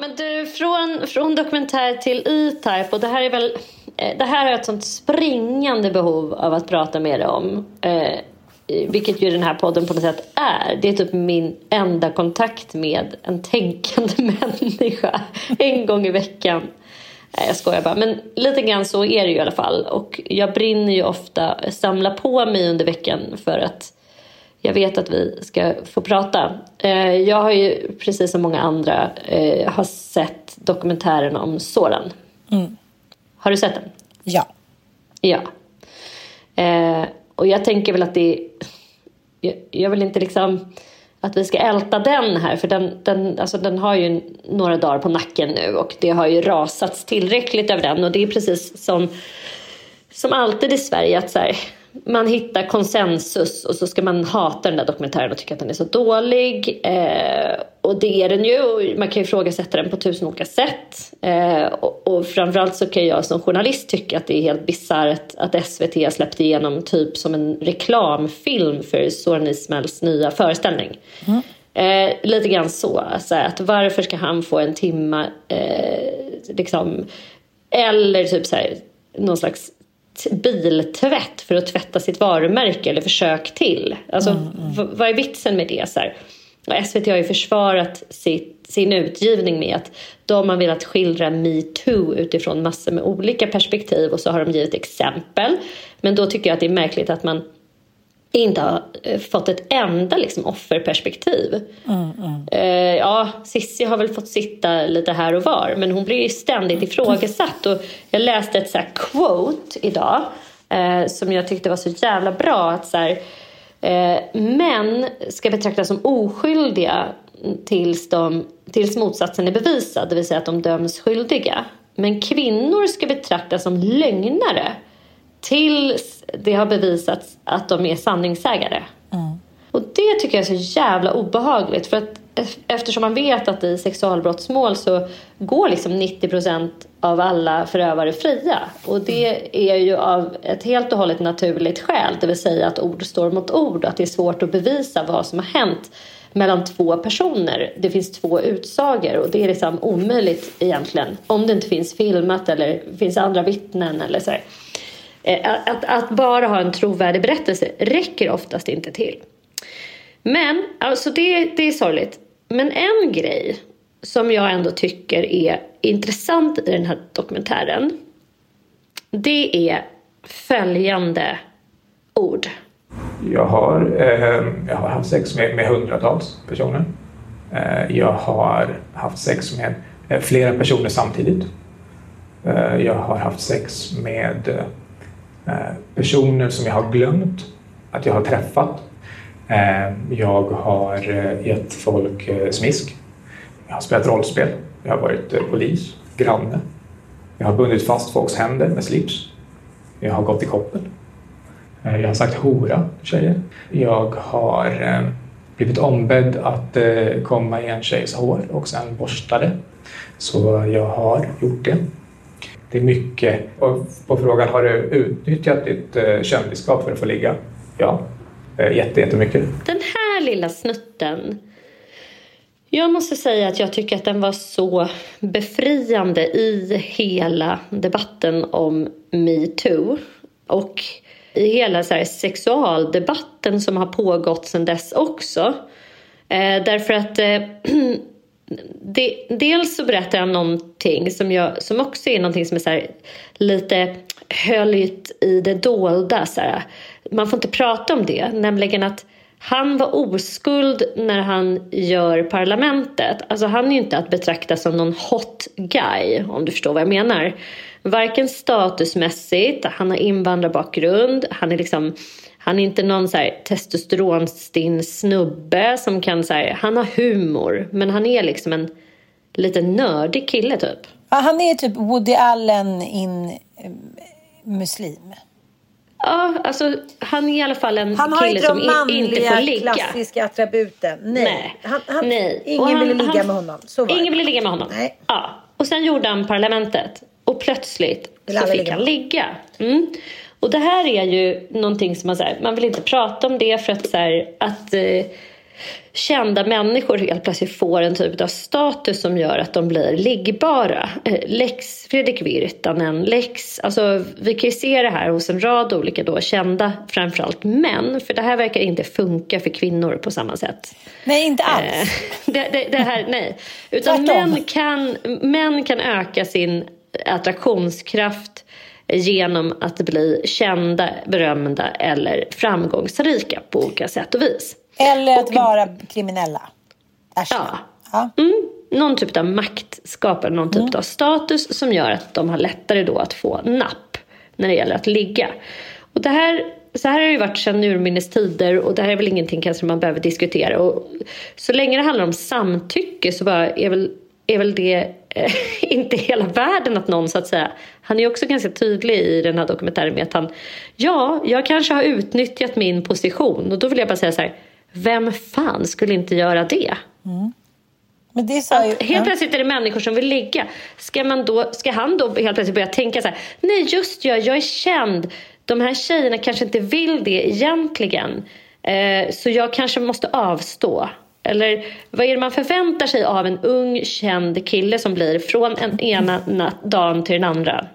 Men du, från, från dokumentär till E-Type och det här är väl eh, det här har jag ett sånt springande behov av att prata med dig om. Eh, vilket ju den här podden på något sätt är. Det är typ min enda kontakt med en tänkande människa. En gång i veckan. Nej, jag skojar bara. Men lite grann så är det ju i alla fall. Och jag brinner ju ofta, samlar på mig under veckan för att jag vet att vi ska få prata. Eh, Jag har ju, precis som många andra, eh, har sett dokumentären om Soran. Har du sett den? Ja. Ja. Eh, och jag tänker väl att det jag, jag vill inte liksom att vi ska älta den här för den, den, alltså den har ju några dagar på nacken nu och det har ju rasats tillräckligt över den och det är precis som, som alltid i Sverige att så här, man hittar konsensus och så ska man hata den där dokumentären och tycka att den är så dålig. Eh, och det är den ju och man kan ju ifrågasätta den på tusen olika sätt. Eh, och, och framförallt så kan jag som journalist tycka att det är helt bisarrt att SVT släppt igenom typ som en reklamfilm för Soran Ismails nya föreställning. Eh, lite grann så. Alltså att varför ska han få en timma eh, liksom, eller typ så här, någon slags biltvätt för att tvätta sitt varumärke eller försök till. Alltså, v- vad är vitsen med det? Så här? Och SVT har ju försvarat sitt, sin utgivning med att de har velat skildra metoo utifrån massor med olika perspektiv och så har de givit exempel. Men då tycker jag att det är märkligt att man inte har eh, fått ett enda liksom, offerperspektiv. Eh, ja, Sissi har väl fått sitta lite här och var men hon blir ju ständigt ifrågasatt. Och jag läste ett så quote idag eh, som jag tyckte var så jävla bra. att så här, eh, Män ska betraktas som oskyldiga tills, de, tills motsatsen är bevisad, det vill säga att de döms skyldiga. Men kvinnor ska betraktas som lögnare tills det har bevisats att de är sanningssägare. Och det tycker jag är så jävla obehagligt. För att eftersom man vet att i sexualbrottsmål så går liksom 90% av alla förövare fria. Och det är ju av ett helt och hållet naturligt skäl. Det vill säga att ord står mot ord och att det är svårt att bevisa vad som har hänt mellan två personer. Det finns två utsagor och det är liksom omöjligt egentligen. Om det inte finns filmat eller finns andra vittnen eller så här. Eh, att, att bara ha en trovärdig berättelse räcker oftast inte till. Men, alltså det, det är sorgligt. Men en grej som jag ändå tycker är intressant i den här dokumentären. Det är följande ord. Jag har, eh, jag har haft sex med, med hundratals personer. Eh, jag har haft sex med eh, flera personer samtidigt. Eh, jag har haft sex med eh, Eh, personer som jag har glömt att jag har träffat. Eh, jag har eh, gett folk smisk. Jag har spelat rollspel. Jag har varit polis, granne. Jag har bundit fast folks händer med slips. Jag har gått i koppel. Jag har sagt hora till tjejer. Jag har blivit ombedd att komma i en tjejs hår och sen borsta det. Så jag har gjort det. Det är mycket. Och på frågan, har du utnyttjat ditt eh, kändisskap för att få ligga? Ja, eh, jätte, jättemycket. Den här lilla snutten. Jag måste säga att jag tycker att den var så befriande i hela debatten om metoo. Och i hela så här sexualdebatten som har pågått sedan dess också. Eh, därför att eh, det, dels så berättar han någonting som, jag, som också är någonting som är så här, lite höljt i det dolda. Så här. Man får inte prata om det, nämligen att han var oskuld när han gör parlamentet. Alltså han är ju inte att betrakta som någon hot guy, om du förstår vad jag menar. Varken statusmässigt, han har invandrarbakgrund, han är liksom han är inte någon så här testosteronstinn snubbe som kan så här, han har humor men han är liksom en lite nördig kille typ. Ja, han är typ Woody Allen in eh, muslim. Ja, alltså han är i alla fall en Han har kille inte som de i- inte får manliga ligga. klassiska attributen. Nej. Nej. Han, han, Nej. Ingen han- ville ligga han- med honom. Så var Ingen ville ligga med honom. Nej. Ja. Och sen gjorde han parlamentet och plötsligt så fick ligga han ligga. Mm. Och det här är ju någonting som man, så här, man vill inte prata om det för att, så här, att eh, kända människor helt plötsligt får en typ av status som gör att de blir liggbara. Eh, Lex Fredrik Virtanen, Lex, alltså vi kan ju se det här hos en rad olika då kända, framförallt män, för det här verkar inte funka för kvinnor på samma sätt. Nej, inte Eh, alls. det, det, det här, nej. Utan män kan, män kan öka sin attraktionskraft genom att bli kända, berömda eller framgångsrika på olika sätt och vis. Eller att vara kriminella. Äsch. Ja. Ja. Mm, någon typ av makt skapar någon typ av status som gör att de har lättare då att få napp när det gäller att ligga. Och det här, så här har det ju varit sedan urminnes tider och det här är väl ingenting kanske man behöver diskutera. Och så länge det handlar om samtycke så bara är väl, är väl det eh, inte hela världen att någon så att säga, han är också ganska tydlig i den här dokumentären med att han, ja, jag kanske har utnyttjat min position och då vill jag bara säga så här, vem fan skulle inte göra det? Men det ju... Att helt plötsligt är det människor som vill ligga. Ska, man då, ska han då helt plötsligt börja tänka så här, nej just ja, jag är känd. De här tjejerna kanske inte vill det egentligen. Eh, så jag kanske måste avstå. Eller vad är det man förväntar sig av en ung känd kille som blir från en ena na- dagen till den andra?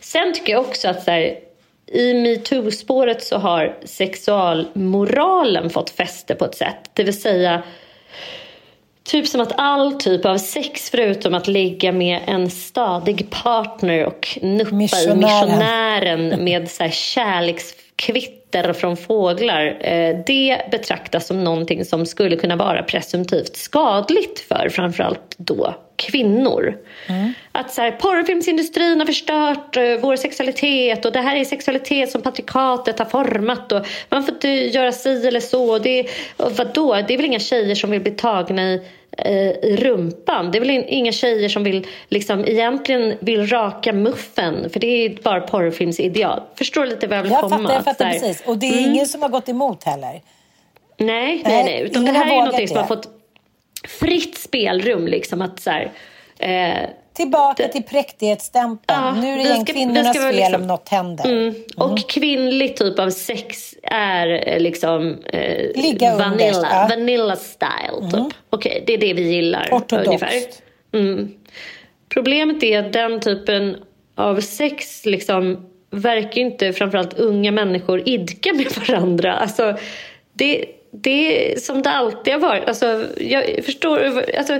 Sen tycker jag också att så här, i metoo-spåret så har sexualmoralen fått fäste på ett sätt. Det vill säga Typ som att all typ av sex förutom att ligga med en stadig partner och nuppa i Missionären. missionären med så här kärlekskvitter från fåglar. Eh, det betraktas som någonting som skulle kunna vara presumtivt skadligt för framförallt då kvinnor. Att så här, porrfilmsindustrin har förstört eh, vår sexualitet och det här är sexualitet som patriarkatet har format och man får inte göra si eller så. Det, och vadå? det är väl inga tjejer som vill bli tagna i, eh, i rumpan. Det är väl in- inga tjejer som vill, liksom, egentligen vill raka muffen för det är bara porrfilmsideal. Förstår du lite vad jag vill Jag komma? fattar, jag Att fattar precis. Och det är Mm. ingen som har gått emot heller. Nej, nej, Nej, nej. Utan det här är något som har fått fritt spelrum. Liksom, att så här, eh, Tillbaka till präktighetsstämpeln. Ja, nu är det igen ska- vi kvinnornas vara fel liksom- om något händer. Mm. Och kvinnlig typ av sex är eh, liksom eh, Ligga under, vanilla, ja. vanilla style. Typ. Okej, det är det vi gillar. Ortodoxt. Ungefär. Mm. Problemet är att den typen av sex liksom verkar inte framförallt unga människor idka med varandra. Alltså, det, det är som det alltid har varit. Alltså, jag förstår... Alltså,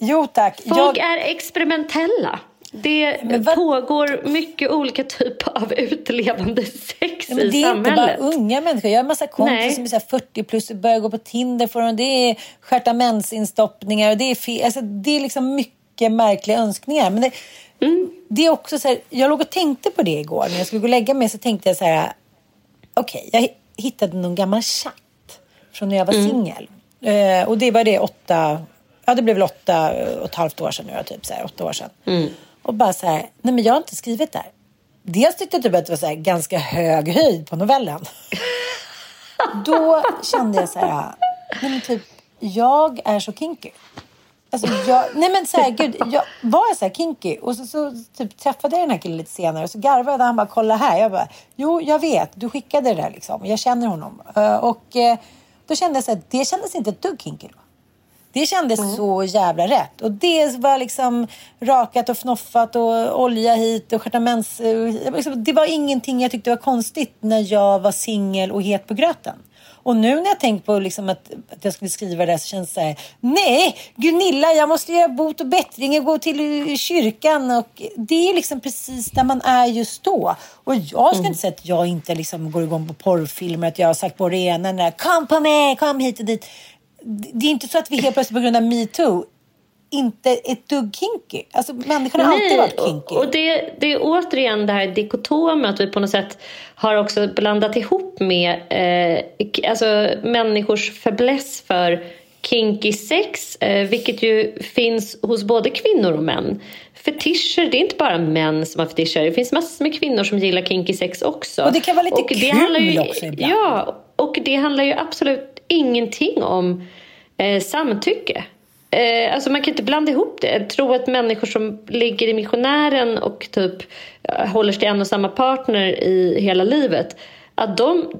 Jo tack. Folk Jag, är experimentella. Det vad- pågår mycket olika typer av utlevande sex men i det är inte bara samhället. unga människor. Jag har en massa kompisar Nej. som är så här 40 plus och börjar gå på Tinder. För dem. Det är stjärtamensinstoppningar och det är, fe- alltså, det är liksom mycket märkliga önskningar. Men det, Mm. det är också så här, jag låg och tänkte på det igår. När jag skulle gå och lägga mig så tänkte jag så här. Okej, jag hittade någon gammal chatt från när jag var Mm. singel. Eh, och det var det åtta, ja det blev väl åtta och ett halvt år sedan nu typ så här, åtta år sedan. Mm. Och bara så här, nej men jag har inte skrivit där. Dels tyckte jag typ att det var så här, ganska hög höjd på novellen. Då kände jag så här, nej men typ, jag är så kinky. Alltså jag, nej men så här, gud, jag var så här kinky och så, så typ, träffade jag den här killen lite senare och så garvade han bara, kolla här. Jag bara, jo jag vet, du skickade det där liksom. Jag känner honom. Eh, och eh, då kände jag så här, det kändes inte ett dugg kinky då. Det kändes så jävla rätt. Och det var liksom rakat och fnoffat och olja hit och stjärtaments... eh, liksom, Det var ingenting jag tyckte var konstigt när jag var singel och het på gröten. Och nu när jag tänkt på liksom att, att jag skulle skriva det så känns det så här, nej Gunilla jag måste göra bot och bättring och gå till kyrkan och det är liksom precis där man är just då. Och jag ska inte säga att jag inte liksom går igång på porrfilmer, att jag har sagt på det ena, den där, kom på mig, kom hit och dit. Det är inte så att vi helt plötsligt på grund av metoo inte ett dugg kinky. Alltså människan har alltid varit kinky. och, och det, det är återigen det här dikotoma att vi på något sätt har också blandat ihop med eh, alltså människors fäbless för kinky sex, eh, vilket ju finns hos både kvinnor och män. Fetischer, det är inte bara män som har fetischer. Det finns massor med kvinnor som gillar kinky sex också. Och det kan vara lite Och kul ju, också ibland. Ja, och det handlar ju absolut ingenting om eh, samtycke. Eh, alltså man kan inte blanda ihop det. Jag tror att människor som ligger i missionären och typ eh, håller sig till en och samma partner i hela livet att de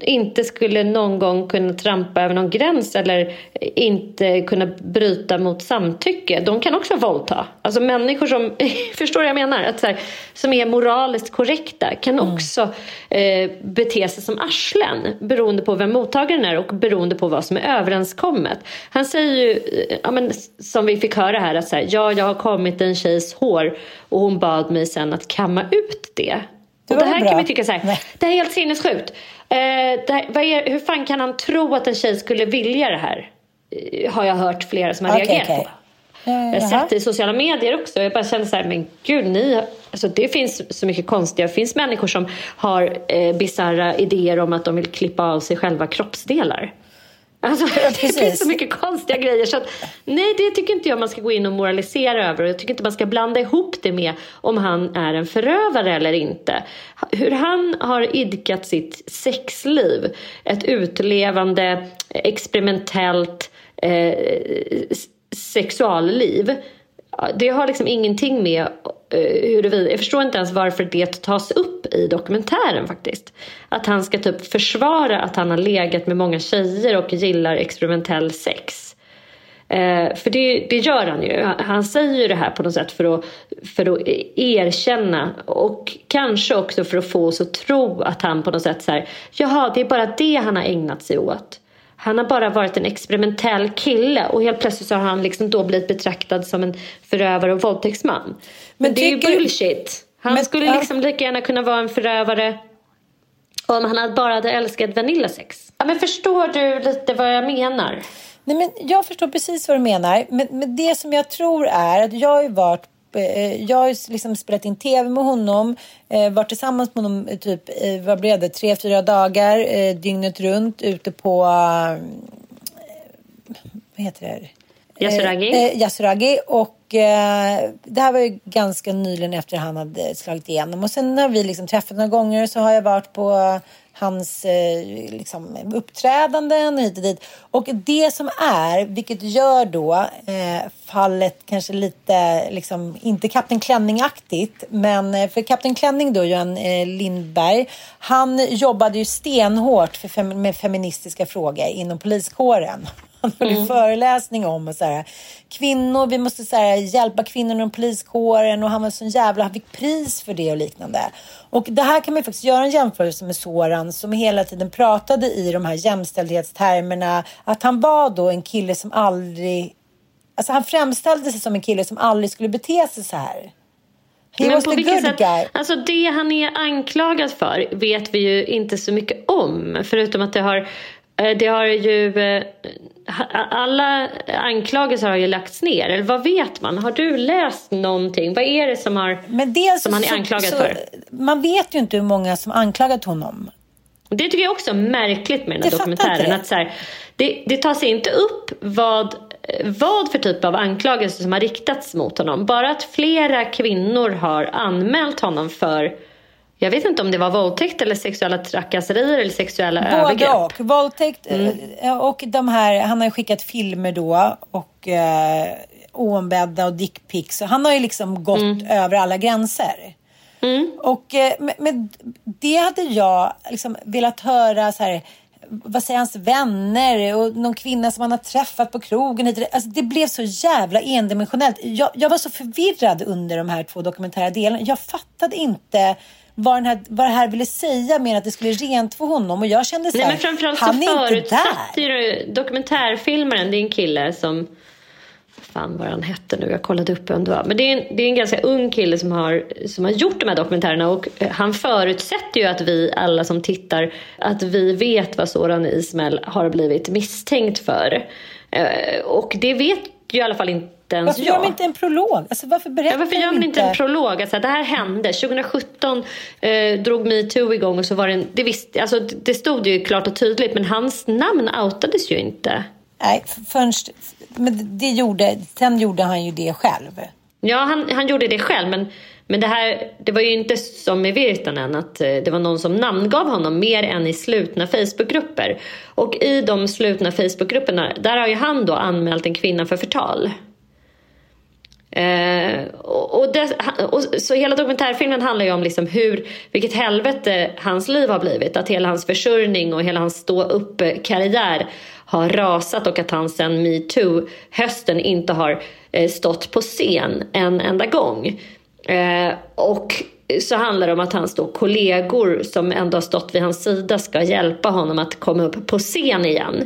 inte skulle någon gång kunna trampa över någon gräns eller inte kunna bryta mot samtycke. De kan också våldta. Alltså människor som, förstår jag menar? Att så här, som är moraliskt korrekta kan också eh, bete sig som arslen beroende på vem mottagaren är och beroende på vad som är överenskommet. Han säger ju, eh, ja, men, som vi fick höra här, att så här, ja, jag har kommit en tjejs hår och hon bad mig sen att kamma ut det. Det och det här bra. kan vi tycka så här, Nej. det här är helt sinnessjukt. Eh, här, är, hur fan kan han tro att en tjej skulle vilja det här? Eh, har jag hört flera som har Okej, reagerat okej. på. Jag har sett det i sociala medier också. Jag bara känner så här, men gud, ni, alltså det finns så mycket konstiga. Det finns människor som har eh, bisarra idéer om att de vill klippa av sig själva kroppsdelar. Alltså, det precis. finns så mycket konstiga grejer. Så att, nej, det tycker inte jag man ska gå in och moralisera över. Och Jag tycker inte man ska blanda ihop det med om han är en förövare eller inte. Hur han har idkat sitt sexliv, ett utlevande, experimentellt eh, sexualliv. Det har liksom ingenting med Eh, huruvida, jag förstår inte ens varför det tas upp i dokumentären faktiskt. Att han ska typ försvara att han har legat med många tjejer och gillar experimentell sex. Eh, för det, det gör han ju. Han säger ju det här på något sätt för att, för att erkänna och kanske också för att få oss att tro att han på något sätt så här, jaha det är bara det han har ägnat sig åt. Han har bara varit en experimentell kille och helt plötsligt så har han liksom då blivit betraktad som en förövare och våldtäktsman. Men, men det är ju bullshit. Han men, skulle liksom lika gärna kunna vara en förövare om han bara hade älskat vanillasex. Ja, men förstår du lite vad jag menar? Nej, men jag förstår precis vad du menar. Men, men det som jag tror är att jag har ju varit jag har liksom spelat in tv med honom, eh, varit tillsammans med honom typ, eh, vad blev det, tre, fyra dagar eh, dygnet runt ute på, eh, vad heter det? Yasuragi. Eh, eh, Yasuragi. Och eh, det här var ju ganska nyligen efter han hade slagit igenom. Och sen har vi liksom träffat några gånger så har jag varit på hans eh, liksom, uppträdanden hit och dit. Och det som är, vilket gör då eh, fallet kanske lite, liksom, inte Kapten Klänning-aktigt, men eh, för Kapten Klänning då, Johan eh, Lindberg, han jobbade ju stenhårt för fem, med feministiska frågor inom poliskåren. Han höll mm. föreläsning om och så här, kvinnor, vi måste så här, hjälpa kvinnor inom poliskåren och han var så jävla, han fick pris för det och liknande. Och det här kan man faktiskt göra en jämförelse med Soran som hela tiden pratade i de här jämställdhetstermerna. Att han var då en kille som aldrig, alltså han framställde sig som en kille som aldrig skulle bete sig så här. He Men på vilket sätt? Guy. Alltså det han är anklagad för vet vi ju inte så mycket om. Förutom att det har Eh, det har ju... Alla anklagelser har ju lagts ner. Eller vad vet man? Har du läst någonting? Vad är det som, har, Men dels som han är anklagad så, för? Man vet ju inte hur många som anklagat honom. Det tycker jag också är märkligt med den här det dokumentären. Att så här, det, det tar sig inte upp vad, vad för typ av anklagelser som har riktats mot honom. Bara att flera kvinnor har anmält honom för jag vet inte om det var våldtäkt eller sexuella trakasserier eller sexuella Både övergrepp. och. Våldtäkt mm. Eh, och de här, han har skickat filmer då och eh, oombedda och dickpics. Han har ju liksom gått mm. över alla gränser. Mm. Och eh, med, det hade jag liksom velat höra så här vad säger hans vänner och någon kvinna som han har träffat på krogen. Alltså, det blev så jävla endimensionellt. Jag, jag var så förvirrad under de här två dokumentära delarna. Jag fattade inte vad, den här, vad det här ville säga med att det skulle rentvå honom. Och jag kände så här, Nej, men framförallt han så är inte där. Ju dokumentärfilmaren, det är en kille som fan vad han hette nu, jag kollade upp vem det var. Men det är, en, det är en ganska ung kille som har, som har gjort de här dokumentärerna och eh, han förutsätter ju att vi alla som tittar, att vi vet vad Soran Ismail har blivit misstänkt för. Eh, och det vet ju i alla fall inte inte ens varför jag. Varför gör man inte en prolog? Alltså, varför berättar ja, varför gör man inte en prolog? Alltså, det här hände. 2017 eh, drog metoo igång och så var det en, det, visst, alltså, det stod ju klart och tydligt men hans namn outades ju inte. Nej, först, men det gjorde, sen gjorde han ju det själv. Ja, han, han gjorde det själv men men det, här, det var ju inte som i Virtanen att eh, det var någon som namngav honom mer än i slutna Facebookgrupper. Och i de slutna Facebookgrupperna, där har ju han då anmält en kvinna för förtal. Eh, och, det, och, så hela dokumentärfilmen handlar ju om liksom hur, vilket helvete hans liv har blivit. Att hela hans försörjning och hela hans stå upp eh, karriär har rasat och att han sen metoo hösten inte har eh, stått på scen en enda gång. Eh, och så handlar det om att hans då kollegor som ändå har stått vid hans sida ska hjälpa honom att komma upp på scen igen.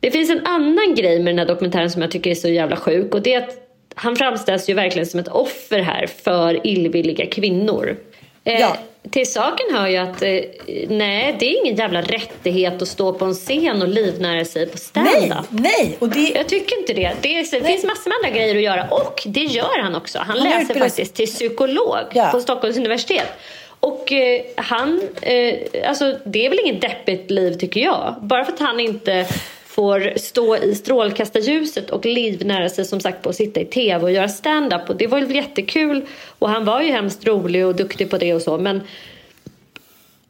Det finns en annan grej med den här dokumentären som jag tycker är så jävla sjuk och det är att han framställs ju verkligen som ett offer här för illvilliga kvinnor. Eh, ja. Till saken hör ju att eh, nej, det är ingen jävla rättighet att stå på en scen och livnära sig på stand-up. Nej, nej. Och det... Jag tycker inte det. Det, är, det finns massor med andra grejer att göra och det gör han också. Han, han läser faktiskt till psykolog ja. på Stockholms universitet. Och eh, han, eh, alltså det är väl inget deppigt liv tycker jag. Bara för att han inte får stå i strålkastarljuset och livnära sig som sagt på att sitta i tv och göra stand-up. Och det var ju jättekul och han var ju hemskt rolig och duktig på det och så men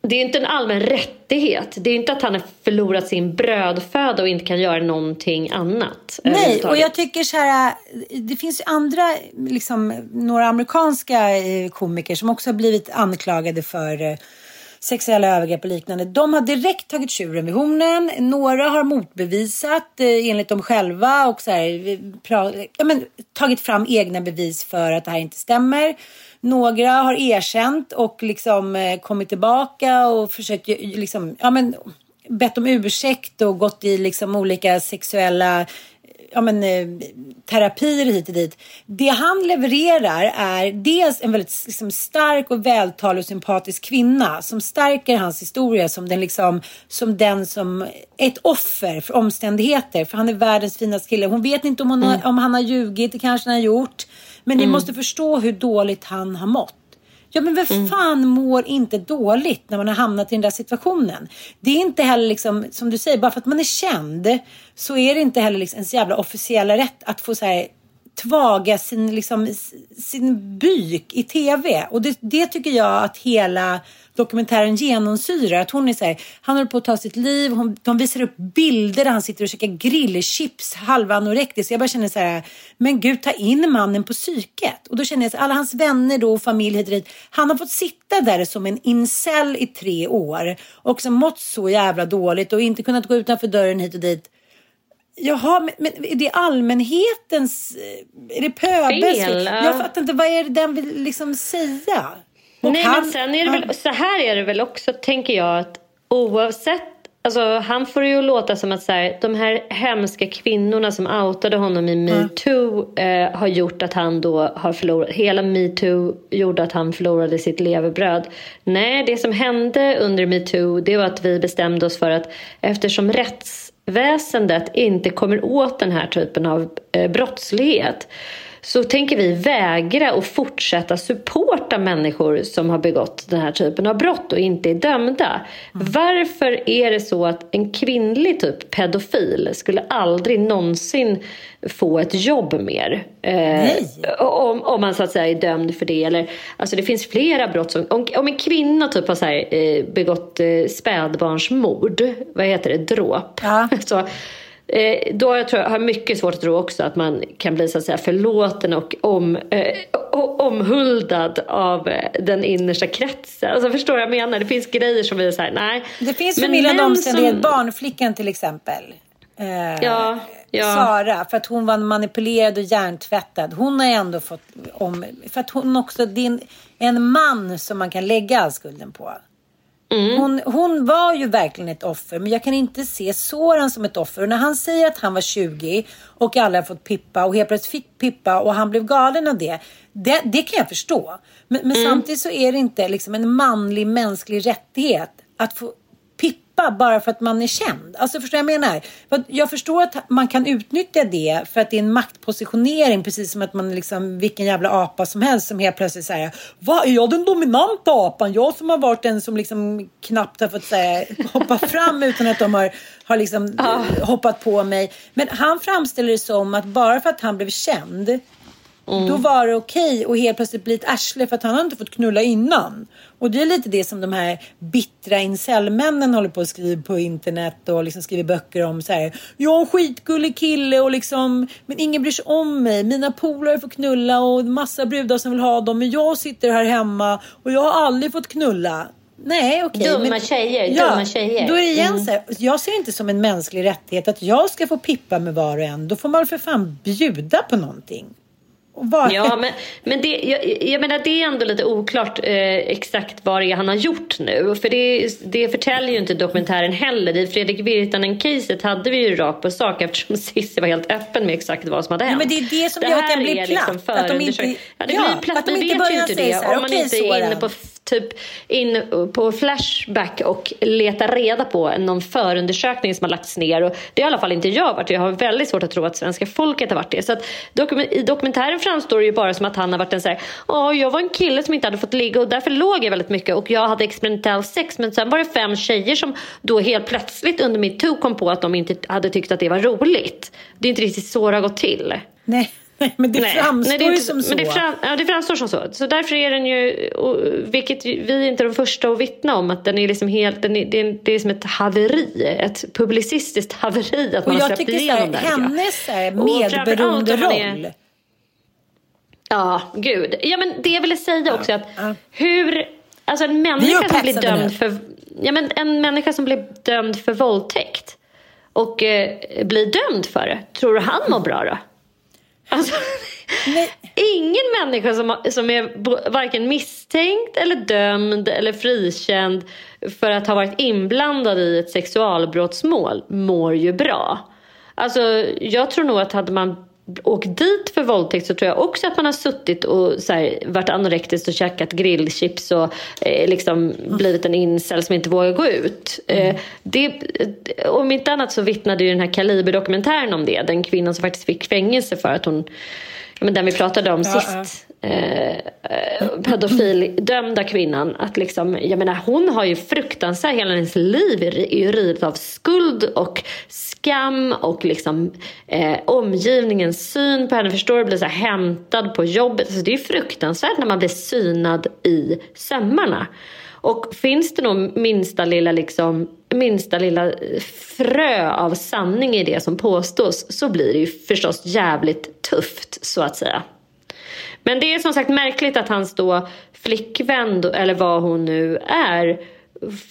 det är inte en allmän rättighet. Det är inte att han har förlorat sin brödföda och inte kan göra någonting annat. Nej, och jag tycker så här, det finns ju andra, liksom, några amerikanska eh, komiker som också har blivit anklagade för eh, sexuella övergrepp och liknande. De har direkt tagit tjuren vid hornen. Några har motbevisat eh, enligt dem själva och så här, pra, ja, men, tagit fram egna bevis för att det här inte stämmer. Några har erkänt och liksom eh, kommit tillbaka och försökt liksom, ja men bett om ursäkt och gått i liksom olika sexuella ja, men, eh, terapier hit och dit. Det han levererar är dels en väldigt liksom, stark och vältalig och sympatisk kvinna som stärker hans historia som den, liksom, som den som ett offer för omständigheter. För han är världens finaste kille. Hon vet inte om, hon har, om han har ljugit, det kanske han har gjort. Men ni måste förstå hur dåligt han har mått. Ja men vem fan mår inte dåligt när man har hamnat i den där situationen? Det är inte heller liksom, som du säger, bara för att man är känd så är det inte heller liksom ens jävla officiella rätt att få så här tvaga sin, liksom, sin byk i tv. Och det, det tycker jag att hela dokumentären genomsyrar. Att hon är så här, han håller på att ta sitt liv. Hon, de visar upp bilder där han sitter och käkar grillchips, halva anorektisk. Jag bara känner så här, men gud ta in mannen på psyket. Och då känner jag så här, alla hans vänner då och familj hit och dit. Han har fått sitta där som en incel i tre år. Och som mått så jävla dåligt och inte kunnat gå utanför dörren hit och dit. Jaha, men, men är det allmänhetens... eh, Är det pöbels? Fel, ja. Jag fattar inte, vad är det den vill liksom säga? Och Nej han- men sen är det väl, så här är det väl också tänker jag att oavsett Alltså, han får det ju låta som att så här, de här hemska kvinnorna som outade honom i metoo eh, har gjort att han då har förlorat, hela metoo gjorde att han förlorade sitt levebröd. Nej, det som hände under metoo det var att vi bestämde oss för att eftersom rättsväsendet inte kommer åt den här typen av eh, brottslighet så tänker vi vägra att fortsätta supporta människor som har begått den här typen av brott och inte är dömda. Varför är det så att en kvinnlig typ pedofil skulle aldrig någonsin få ett jobb mer? Eh, om, om man så att säga är dömd för det. Eller, alltså det finns flera brott som... Om, om en kvinna typ har så här, eh, begått eh, spädbarnsmord, vad heter det, dråp. så, Eh, då jag tror jag har mycket svårt att tro också att man kan bli så att säga förlåten och om, eh, omhuldad av eh, den innersta kretsen. Alltså förstår vad jag menar? Det finns grejer som vi är så här, nej. Det finns förmildrande män omständighet. som- Barnflickan till exempel. Eh, Ja, ja. Sara, för att hon var manipulerad och hjärntvättad. Hon har ändå fått om... För att hon också, det är en, en man som man kan lägga all skulden på. Mm. Hon, hon var ju verkligen ett offer, men jag kan inte se Soran som ett offer. Och när han säger att han var 20 och alla har fått pippa och helt plötsligt fick pippa och han blev galen av det. Det, det kan jag förstå. Men, men Mm. samtidigt så är det inte liksom en manlig mänsklig rättighet att få pippa bara för att man är känd. Alltså förstår jag menar? Jag förstår att man kan utnyttja det för att det är en maktpositionering precis som att man är liksom vilken jävla apa som helst som helt plötsligt säger Vad är jag den dominanta apan? Jag som har varit den som liksom knappt har fått säga, hoppa fram utan att de har, har liksom eh, hoppat på mig. Men han framställer det som att bara för att han blev känd då var det okej och helt plötsligt bli ett arsle för att han har inte fått knulla innan. Och det är lite det som de här bittra incellmännen håller på att skriva på internet och liksom skriver böcker om så här. Jag är en skitgullig kille och liksom, men ingen bryr sig om mig. Mina polare får knulla och massa brudar som vill ha dem, men jag sitter här hemma och jag har aldrig fått knulla. Nej, okej. Dumma men, tjejer, ja, dumma tjejer. Då är det igen Mm. så här, jag ser inte som en mänsklig rättighet att jag ska få pippa med var och en. Då får man för fan bjuda på någonting. Var... Ja, men, men det, jag, jag menar, det är ändå lite oklart eh, exakt vad det är han har gjort nu. För det, det förtäljer ju inte dokumentären heller. I Fredrik Virtanen-caset hade vi ju rakt på sak eftersom Cissi var helt öppen med exakt vad som hade Ja, hänt. men det är det som gör att den blir platt, liksom att de inte- förundersökning. Ja, det ja, blir platt. att de Vi inte vet ju inte det här, om man "Okej, inte är Soran." inne på typ in på Flashback och leta reda på någon förundersökning som har lagts ner. Och det har i alla fall inte jag varit. Jag har väldigt svårt att tro att svenska folket har varit det. Så att dokument I dokumentären framstår det ju bara som att han har varit en så här, ja jag var en kille som inte hade fått ligga och därför låg jag väldigt mycket och jag hade experimentell sex. Men sen var det fem tjejer som då helt plötsligt under metoo kom på att de inte hade tyckt att det var roligt. Det är inte riktigt så det har gått till. Nej. Men det Nej, framstår nej, det är ju inte- som så. Men det, fram, ja, det framstår som så. Så därför är den ju, vilket vi inte är de första att vittna om, att den är liksom helt, den är, det, är, det är som ett haveri, ett publicistiskt haveri att Och man har jag släppt igenom det här, tycker jag. hennes framförallt medberoende är- roll. Ja, gud. Ja, men det jag ville säga också att hur, alltså en är människa som blir upphetsade nu. dömd för, ja men en människa som blir dömd för våldtäkt och eh, blir dömd för det, tror du han mår bra då? Alltså, ingen människa som, som är varken misstänkt eller dömd eller frikänd för att ha varit inblandad i ett sexualbrottsmål mår ju bra. Alltså, jag tror nog att hade man åkt dit för våldtäkt så tror jag också att man har suttit och så här, varit anorektisk och käkat grillchips och eh, liksom blivit en incel som inte vågar gå ut. Eh, det, om inte annat så vittnade ju den här Kaliber-dokumentären om det. Den kvinnan som faktiskt fick fängelse för att hon, men den vi pratade om Ja, sist. Eh, eh, pedofildömda kvinnan. Att liksom, jag menar, hon har ju fruktansvärt, hela hennes liv är ju rivet av skuld och skam och liksom eh, omgivningens syn på henne. Förstår du? Blir så här hämtad på jobbet. Alltså, det är ju fruktansvärt när man blir synad i sömmarna. Och finns det nog minsta lilla, liksom, minsta lilla frö av sanning i det som påstås så blir det ju förstås jävligt tufft så att säga. Men det är som sagt märkligt att hans då flickvän, eller vad hon nu är,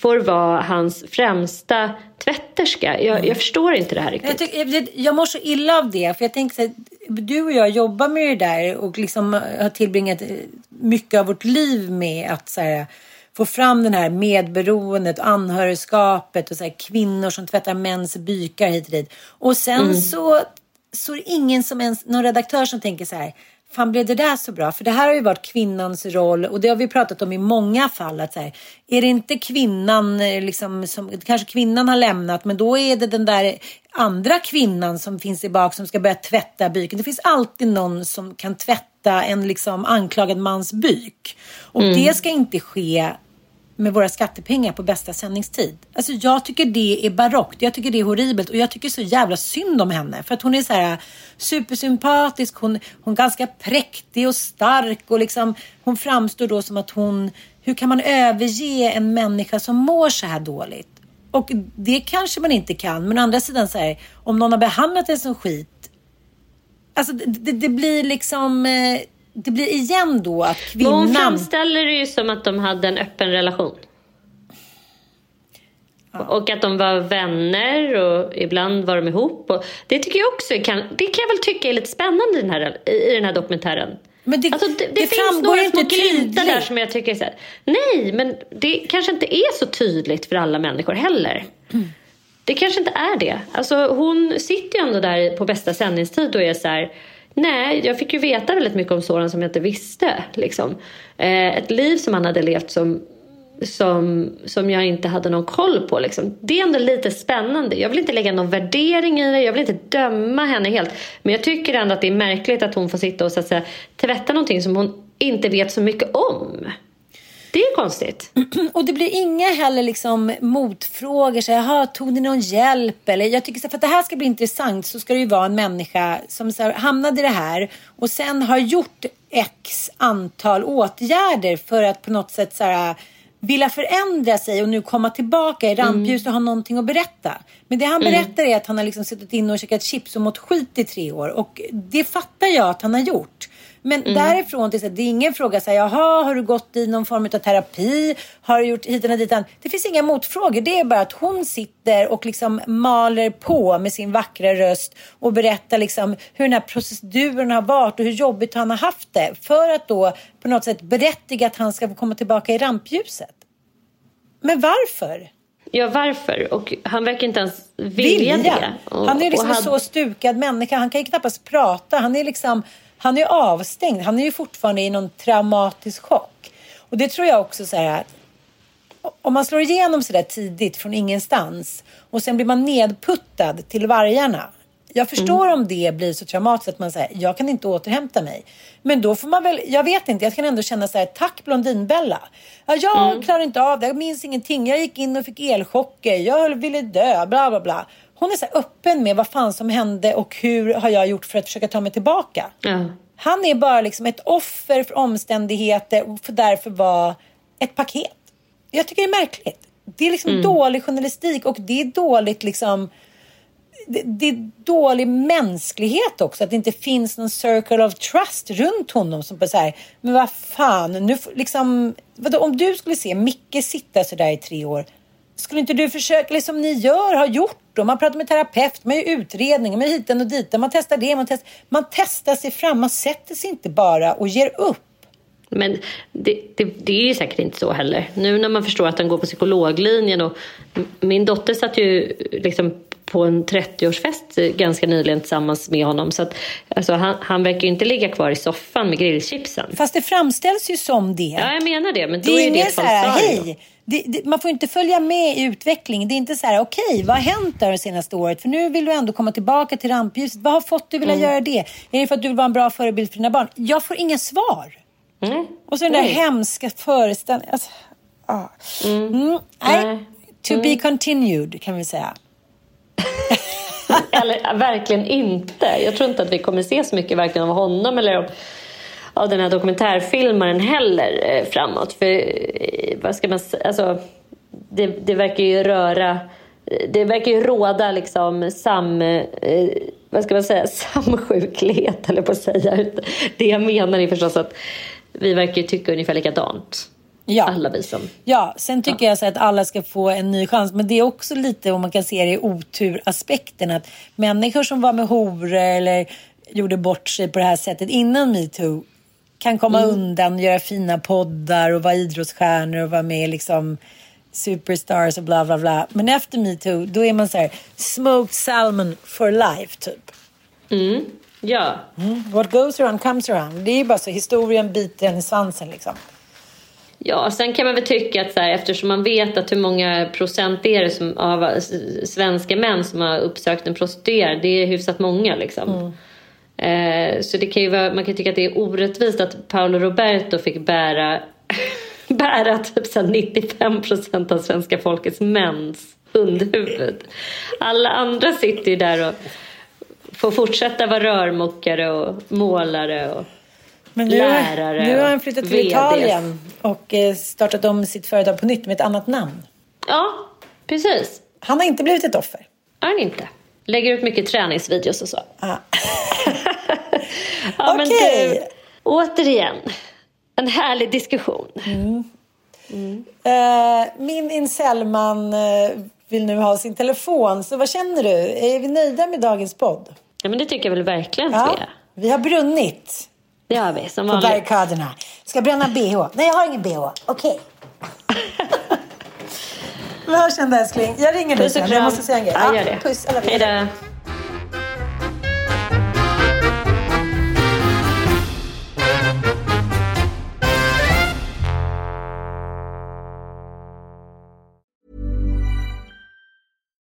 får vara hans främsta tvätterska. Jag, jag förstår inte det här riktigt. Jag, tycker, jag, mår så illa av det. För jag tänker så här, du och jag jobbar med det där och liksom har tillbringat eh, mycket av vårt liv med att så här, få fram den här medberoendet, anhörigskapet och så här, kvinnor som tvättar mäns bykar hit och dit. Och sen så, så är det ingen som ens, någon redaktör som tänker så här, fan blev det där så bra? För det här har ju varit kvinnans roll och det har vi pratat om i många fall. Att så här, är det inte kvinnan, eh, liksom, som, kanske kvinnan har lämnat men då är det den där andra kvinnan som finns i bak som ska börja tvätta byken. Det finns alltid någon som kan tvätta en liksom anklagad mans byk. Och det ska inte ske med våra skattepengar på bästa sändningstid. Alltså jag tycker det är barockt. Jag tycker det är horribelt och jag tycker så jävla synd om henne. För att hon är så här supersympatisk. Hon, hon är ganska präktig och stark och liksom hon framstår då som att hon, hur kan man överge en människa som mår så här dåligt? Och det kanske man inte kan. Men å andra sidan så här, om någon har behandlat en som skit. Alltså det, det, det blir liksom, eh, det blir igen då att Men hon kvinnan. framställer det ju som att de hade en öppen relation. Och att de var vänner och ibland var de ihop. Och det tycker jag också kan, det kan jag väl tycka är lite spännande i den här, i den här dokumentären. Men det, Alltså det, det, det finns några små glimtar där som jag tycker är så här, nej men det kanske inte är så tydligt för alla människor heller. Det kanske inte är det. Alltså hon sitter ju ändå där på bästa sändningstid och är så här, nej jag fick ju veta väldigt mycket om Soran som jag inte visste. Liksom. Eh, ett liv som han hade levt som som, som jag inte hade någon koll på. Liksom. Det är ändå lite spännande. Jag vill inte lägga någon värdering i det. Jag vill inte döma henne helt. Men jag tycker ändå att det är märkligt att hon får sitta och så att säga, tvätta någonting som hon inte vet så mycket om. Det är konstigt. Och det blir inga heller liksom motfrågor. Så, Jaha, tog ni någon hjälp? Eller, jag tycker så här, för att det här ska bli intressant så ska det ju vara en människa som så här, hamnade i det här och sen har gjort x antal åtgärder för att på något sätt så här, vilja förändra sig och nu komma tillbaka i rampljuset och ha någonting att berätta. Men det han berättar är att han har liksom suttit inne och käkat chips och mått skit i tre år och det fattar jag att han har gjort. Men därifrån till så det är ingen fråga så här, jaha, har du gått i någon form av terapi? Har du gjort hit och dit? Det finns inga motfrågor. Det är bara att hon sitter och liksom maler på med sin vackra röst och berättar liksom hur den här proceduren har varit och hur jobbigt han har haft det. För att då på något sätt berättiga att han ska få komma tillbaka i rampljuset. Men varför? Ja, varför? Och han verkar inte ens vilja, det. Och, Han är liksom och en så stukad människa. Han kan ju knappast prata. Han är liksom, han är avstängd. Han är ju fortfarande i någon traumatisk chock. Och det tror jag också så här att om man slår igenom så där tidigt från ingenstans och sen blir man nedputtad till vargarna. Jag förstår om det blir så traumatiskt att man säger jag kan inte återhämta mig. Men då får man väl, jag vet inte, jag kan ändå känna så här, tack Blondinbella. Ja, jag klarar inte av det, jag minns ingenting. Jag gick in och fick elchocker, jag ville dö, bla bla bla. Hon är så öppen med vad fan som hände och hur har jag gjort för att försöka ta mig tillbaka. Ja. Han är bara liksom ett offer för omständigheter och får därför vara ett paket. Jag tycker det är märkligt. Det är liksom dålig journalistik och det är dåligt liksom det, det är dålig mänsklighet också. Att det inte finns någon circle of trust runt honom. Som på så här, men vad fan, nu liksom, vadå, om du skulle se Micke sitta så där i tre år. Skulle inte du försöka, liksom ni gör, har gjort då? Man pratar med terapeut, man gör utredningar, man hiten och dit. Man testar det, man testar, man testar sig fram. Man sätter sig inte bara och ger upp. Men det, det, det är ju säkert inte så heller. Nu när man förstår att han går på psykologlinjen och min dotter satt ju liksom på en 30-årsfest ganska nyligen tillsammans med honom. Så att, alltså, han, han verkar inte ligga kvar i soffan med grillchipsen. Fast det framställs ju som det. Ja, jag menar det. Men då Det är är det ett hej. Det, det, man får inte följa med i utvecklingen. Det är inte så här, okej, vad har hänt där det senaste året? För nu vill du ändå komma tillbaka till rampljuset. Vad har fått dig vilja Mm. göra det? Är det för att du vill vara en bra förebild för dina barn? Jag får inga svar. Mm. Och så den där Nej. hemska föreställningen. Alltså, ah. mm. Nej, Nej. to be continued kan vi säga. Eller verkligen inte. Jag tror inte att vi kommer se så mycket varken av honom eller av, av den här dokumentärfilmaren heller eh, framåt. För eh, vad ska man säga? Alltså, det, det verkar ju röra... Det verkar ju råda liksom sam... Eh, vad ska man säga? Samsjuklighet, eller på att säga. Det jag menar är förstås att vi verkar tycka ungefär likadant. Ja. Alla vi som... Ja, sen tycker jag så att alla ska få en ny chans. Men det är också lite, om man kan se det i oturaspekten, att människor som var med horor eller gjorde bort sig på det här sättet innan metoo kan komma undan, göra fina poddar och vara idrottsstjärnor och vara med liksom superstars och bla bla bla. Men efter metoo, då är man så här, smoked salmon for life typ. Mm. Ja. What goes around comes around. Det är ju bara så, historien biter en i svansen liksom. Ja, sen kan man väl tycka att så här, eftersom man vet att hur många procent det är som, av svenska män som har uppsökt en prostituerad, det är hyfsat många liksom. Eh, så det kan ju vara, man kan tycka att det är orättvist att Paolo Roberto fick bära, bära typ så här 95 procent av svenska folkets mäns hundhuvud. Alla andra sitter ju där och får fortsätta vara rörmokare och målare och Men nu, lärare nu har han flyttat till VDs. Italien och eh, startat om sitt företag på nytt med ett annat namn. Ja, precis. Han har inte blivit ett offer. Är han inte. Lägger ut mycket träningsvideos och så. Ah. ja, men Okej. du, återigen, en härlig diskussion. Eh, min incellman eh, vill nu ha sin telefon. Så vad känner du? Är vi nöjda med dagens podd? Ja, men det tycker jag väl verkligen Ja, att vi är. vi har brunnit Det har vi, som på vanligt. barrikaderna. Ska bränna bh? Nej, jag har ingen bh. Okej. Vi hörs sen älskling. Jag ringer dig sen. Jag måste säga en grej. Ja, gör det. Puss. Alla Hej då.